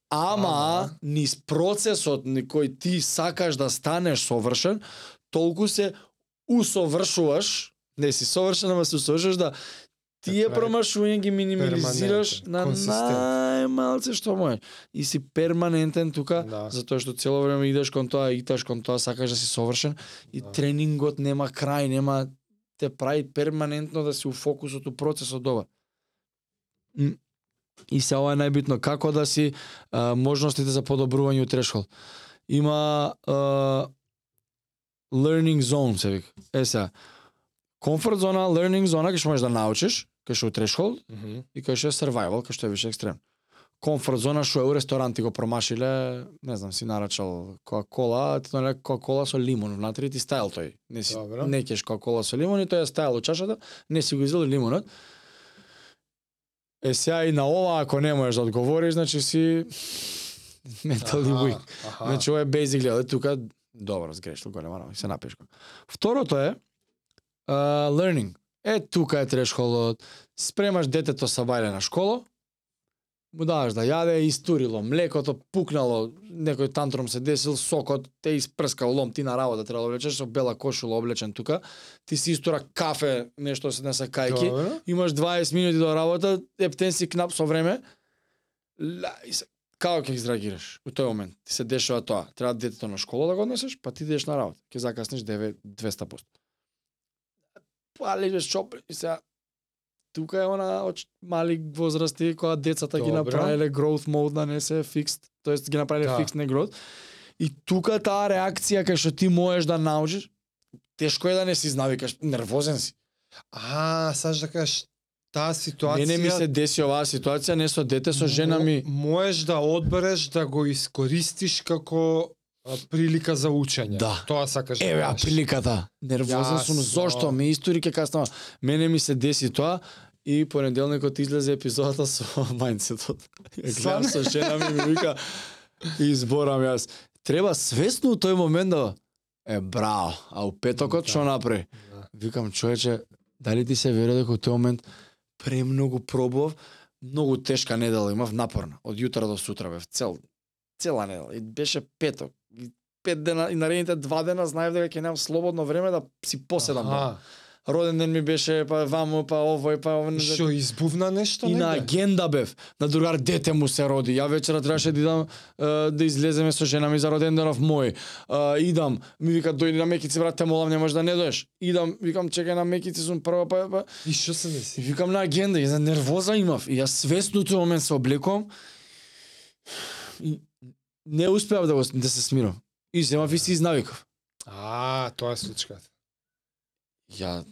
Ама, Ама. низ процесот на кој ти сакаш да станеш совршен, толку се усовршуваш, не си совршен, ама се усовршуваш да тие прави промашувања ги минимализираш перманентен, на најмалце што можеш. И си перманентен тука, Да. затоа што цело време идеш кон тоа, иташ кон тоа, сакаш да си совршен и Да. тренингот нема крај, нема те прави перманентно да си у фокусот, у процесот. М, И се ова е најбитно, како да си а, можностите за подобрување у трешхол. Има а, learning zone, се вика. Е сега, комфорт зона, learning зона, кај што можеш да научиш, кај што е трешхол, Мгм. и кај што е survival, кај што е више екстрем. Комфорт зона што е у ресторанти го промашиле, не знам, си нарачал Кока-кола, ти тоа Кока-кола со лимон внатре и ти стајал тој. Не си Добро. не кеш Кока-кола со лимон и тој е стајал у чашата, не си го изел лимонот. Е сега и на ова ако не можеш да одговориш, значи си [laughs] mentally weak. аха. Значи ова е basically, але тука добро сгрешил голема работа, се напишко. Второто е uh, learning. Е тука е трешхолот. Спремаш детето са бајле на школа, му даваш да јаде, истурило млекото, пукнало, некој тантрум се десил, сокот те испрскал лом, ти на работа треба да облечеш со бела кошула облечен тука, ти си истура кафе, нешто се несе кајки, Добро. имаш 20 минути до работа, ептен си кнап со време, ла, и се, како ќе изреагираш у тој момент? Ти се дешава тоа, треба детето на школа да го однесеш, па ти идеш на работа, ќе закаснеш 9 200%. Па лежеш чоп и сега тука е она од мали возрасти кога децата ги Добро. направиле growth mode да не се fixed, тоест ги направиле Да. fixed не growth. И тука таа реакција кај што ти можеш да научиш, тешко е да не си знавикаш, нервозен си. А, саш да кажеш, таа ситуација... Мене ми се деси оваа ситуација не со дете, со жена ми. Мо- Можеш да одбереш да го искористиш како прилика за учење. Да. Тоа сакаш да Еве а приликата. Нервозен сум зошто ми истори ке каснама. Мене ми се деси тоа и понеделникот излезе епизодата со [laughs] мајндсетот. Ја гледам со жена ми ми вика и изборам јас. Треба свесно у тој момент да е браво, а у петокот Да. што направи? Да. Викам човече, дали ти се верува дека у тој момент премногу пробував, многу тешка недела имав, напорна, од јутро до сутра бев, цел цела недела и беше петок. Пет дена и наредните два дена знаев дека ќе немам слободно време да си поседам. Аха. Роден ден ми беше па ваму, па овој, па овој. Што избувна нешто И на негде? агенда бев. На другар дете му се роди. Ја вечера требаше да идам да излеземе со жена ми за роденденов мој. Е, идам, ми вика дојди на Мекици брат, те молам не можеш да не доеш. Идам, викам чекај на Мекици сум прва па, па И што се деси? викам на агенда, и за нервоза имав. И јас свесно тој момент се облекувам и не успеав да го да се смирам. И земав и се изнавикав. А, тоа е случката. Ја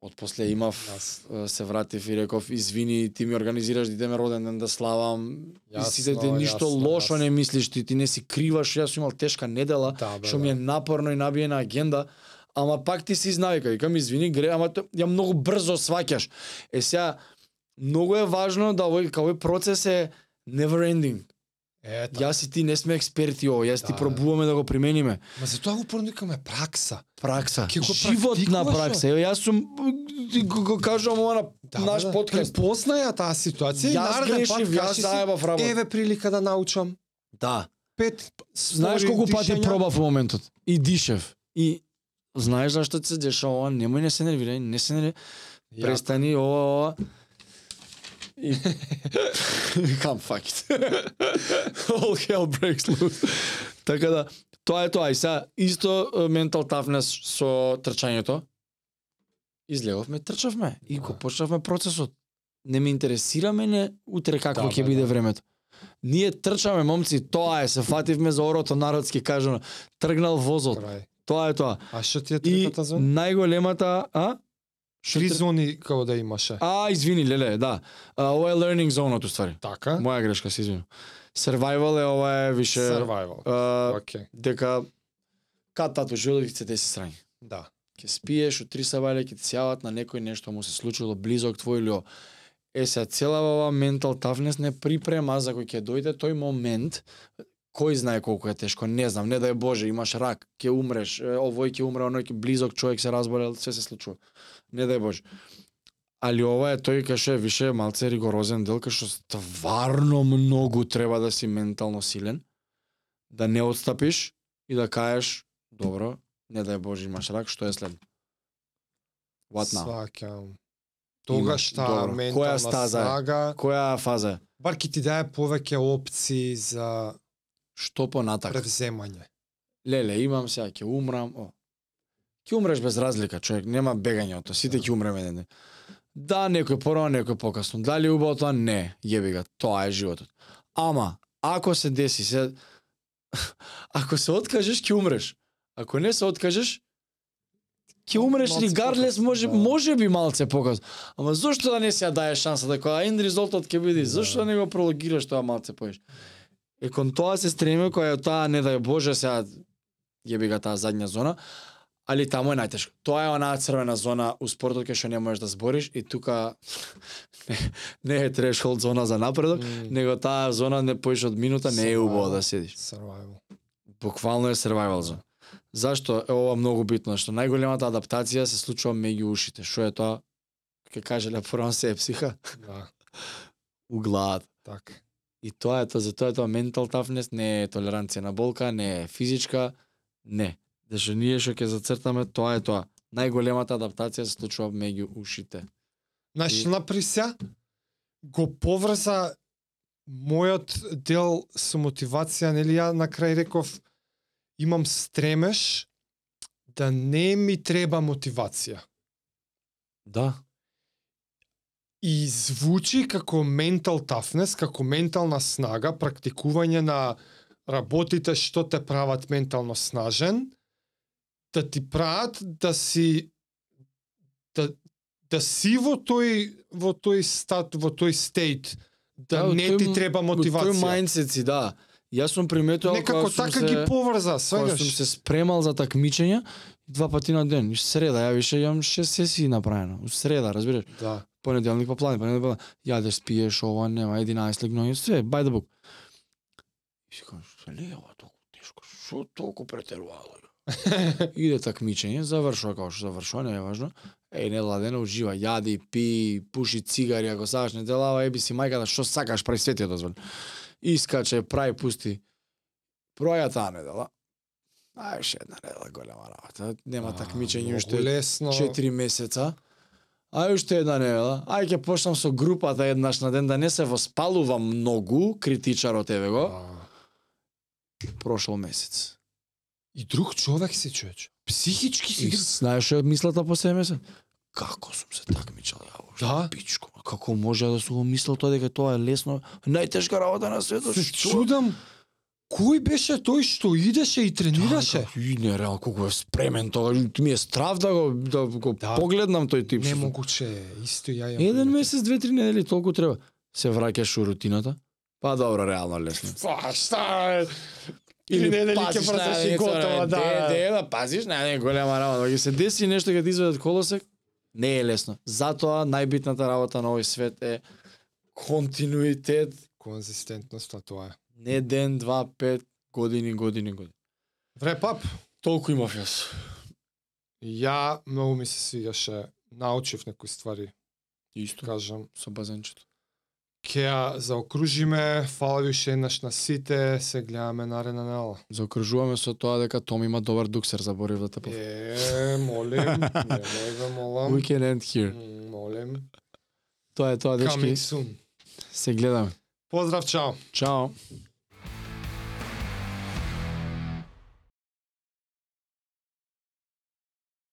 од после имав е, се вратив и реков извини ти ми организираш да идеме роден ден да славам и Јасно, си ти ништо јасно, лошо јасно. не мислиш ти ти не си криваш јас сум имал тешка недела Да, бе, што ми е да. напорно и набиена агенда ама пак ти си изнавика викам извини гре ама то, ја многу брзо сваќаш е сега многу е важно да овој овој процес е never ending Ето. јас и ти не сме експерти ово јас ти Да, да. пробуваме да го примениме Ма затоа го порекаме пракса. пракса Ке го животна пракса Еве, јас сум ти го, го кажувам ова на Да, наш да, подкаст Препознаја таа ситуација и Јас пат грешив, јас заебав работа. Еве прилика да научам. да Пет Знаеш колку пати пробав во моментот? И дишев. И знаеш зашто се дешава ова? Немој не се нервирај, не се нервирај. Ја- Престани ова, ова. И [laughs] come fuck it. [laughs] All hell breaks loose. Така да, тоа е тоа. И сега, исто mental toughness со трчањето. Излеговме, трчавме и Да. го почнавме процесот. Не ме интересира мене утре какво Да, ќе бе, биде да. времето. Ние трчаме, момци, тоа е, се фативме за орото народски кажано. Тргнал возот. Крај. Тоа е тоа. А што ти е И третата зона? најголемата, а? Три тр- зони како да имаше. А, извини, леле, да. А, ова е learning zone ствари. Така? Моја грешка, се извинувам. Survival е ова е више Survival. а, Океј. дека кад тато живот ќе се деси срање. Да. Ќе спиеш, од три сабајле ќе ти се јават на некој нешто му се случило близок твој или. Е сега целава оваа mental toughness не припрема за кој ќе дојде тој момент кој знае колку е тешко, не знам, не дај Боже, имаш рак, ќе умреш, е, овој ќе умре, оној ќе близок човек се разболел, се се случува. Не дај Боже. Али ова е тој кај што е више малце ригорозен дел, кај што стварно многу треба да си ментално силен, да не отстапиш и да кажеш, добро, не дај Боже имаш рак, што е следно? What now? Сваќам. Тогаш Добро. ментална Која стаза е? снага, Која фаза е? бар ќе ти даде повеќе опции за Што понатак? превземање. Леле, имам сега, ќе умрам, о. Ќе умреш без разлика, човек, нема бегање од тоа, сите Да. ќе умреме еден ден. Да, некој порано, некој покасно. Дали е убаво тоа? Не, јеби го, тоа е животот. Ама, ако се деси, се [laughs] ако се откажеш, ќе умреш. Ако не се откажеш, ќе умреш Малце регарлес, покасно, може да. може би малце покасно. Ама зошто да не се ја даеш шанса дека end резултат ќе биде? Да. Зошто да не го прологираш тоа малце поеш? Е кон тоа се стремиме која е таа не дај Боже сега јеби га таа задња зона, али таму е најтешко. Тоа е онаа црвена зона у спортот кај што не можеш да збориш и тука не, [laughs] не е трешхолд зона за напредок, М, него таа зона не поиш од минута не е убаво да седиш. Survival. Буквално е survival зона. Зашто е ова многу битно? Што најголемата адаптација се случува меѓу ушите. Што е тоа? Ке кажеле прво се е психа Да, [laughs] у главата. така. И тоа е тоа, затоа е тоа mental toughness, не е толеранција на болка, не е физичка, не. Зашто ние што ќе зацртаме, тоа е тоа. Најголемата адаптација се случува меѓу ушите. Знаеш, И- сега? Го поврза мојот дел со мотивација, нели ја на крај реков имам стремеш да не ми треба мотивација. Да. И звучи како mental toughness, како ментална снага, практикување на работите што те прават ментално снажен, да ти прават да си да да си во тој во тој стат, во тој стейт, да, Да, не тој ти треба Во тој мотивација. мајндсет си, да. Јас сум приметувал Некако кога така се... ги поврза, Кога сваѓаш? сум се спремал за такмичења, два пати на ден. Среда, ја више имам шест сесии направено. У среда, разбираш? Да. понеделник па плани, понеделник па јадеш, спиеш, ова нема, 11 легноња, све, by the book. И си кажеш, ова толку тешко, шо толку претерувало? [laughs] Иде такмичење, завршува како што завршува, не е важно. Еј, не ладена, ужива, јади, пи, пуши цигари, ако сакаш, не делава, еби си мајката, што сакаш, прави светиот дозволи. Искаче, прави, пусти. Проја таа недела. А, еш една недела голема работа. Нема такмичење уште лесно. 4 месеца. А уште една недела. Ај ќе почнам со групата еднаш на ден да не се воспалувам многу, критичарот еве го. Прошол месец. И друг човек си човеч. Психички си И знаеш што е мислата по себе месец? Како сум се такмичал ја во Да. пичко. Како може да сум го мислел тоа дека тоа е лесно, најтешка работа на светот. се чудам кој беше тој што идеше и тренираше. Да, и не реал колку е спремен тоа. Ми е страв да го да го Да. погледнам тој тип. Немогуче е, исто ја јам. Еден месец, две, три недели, толку треба. Се враќаш у рутината. Па добро, реално лесно. Па, што е? Или Или недели ќе на просеш и готово, не, да. Де, де, да пазиш, не, не, голема работа. Ќе се деси нешто ќе ти изведат колосек, не е лесно. Затоа најбитната работа на овој свет е континуитет, Конзистентноста тоа е. не ден, два, пет, години, години, години. Вре пап, Толку имав јас. ја многу ми се свигаше, научив некои ствари, Исто. кажам. Со базенчето. Ке ја заокружиме, фала ви уште еднаш на сите, се гледаме наредна недела. Заокружуваме со тоа дека Том има добар дуксер, заборив да те повторам. Е, молим, [laughs] немој ве молам. We can end here. Молим. Тоа е тоа, Coming дечки. soon. Се гледаме. Поздрав, чао. Чао.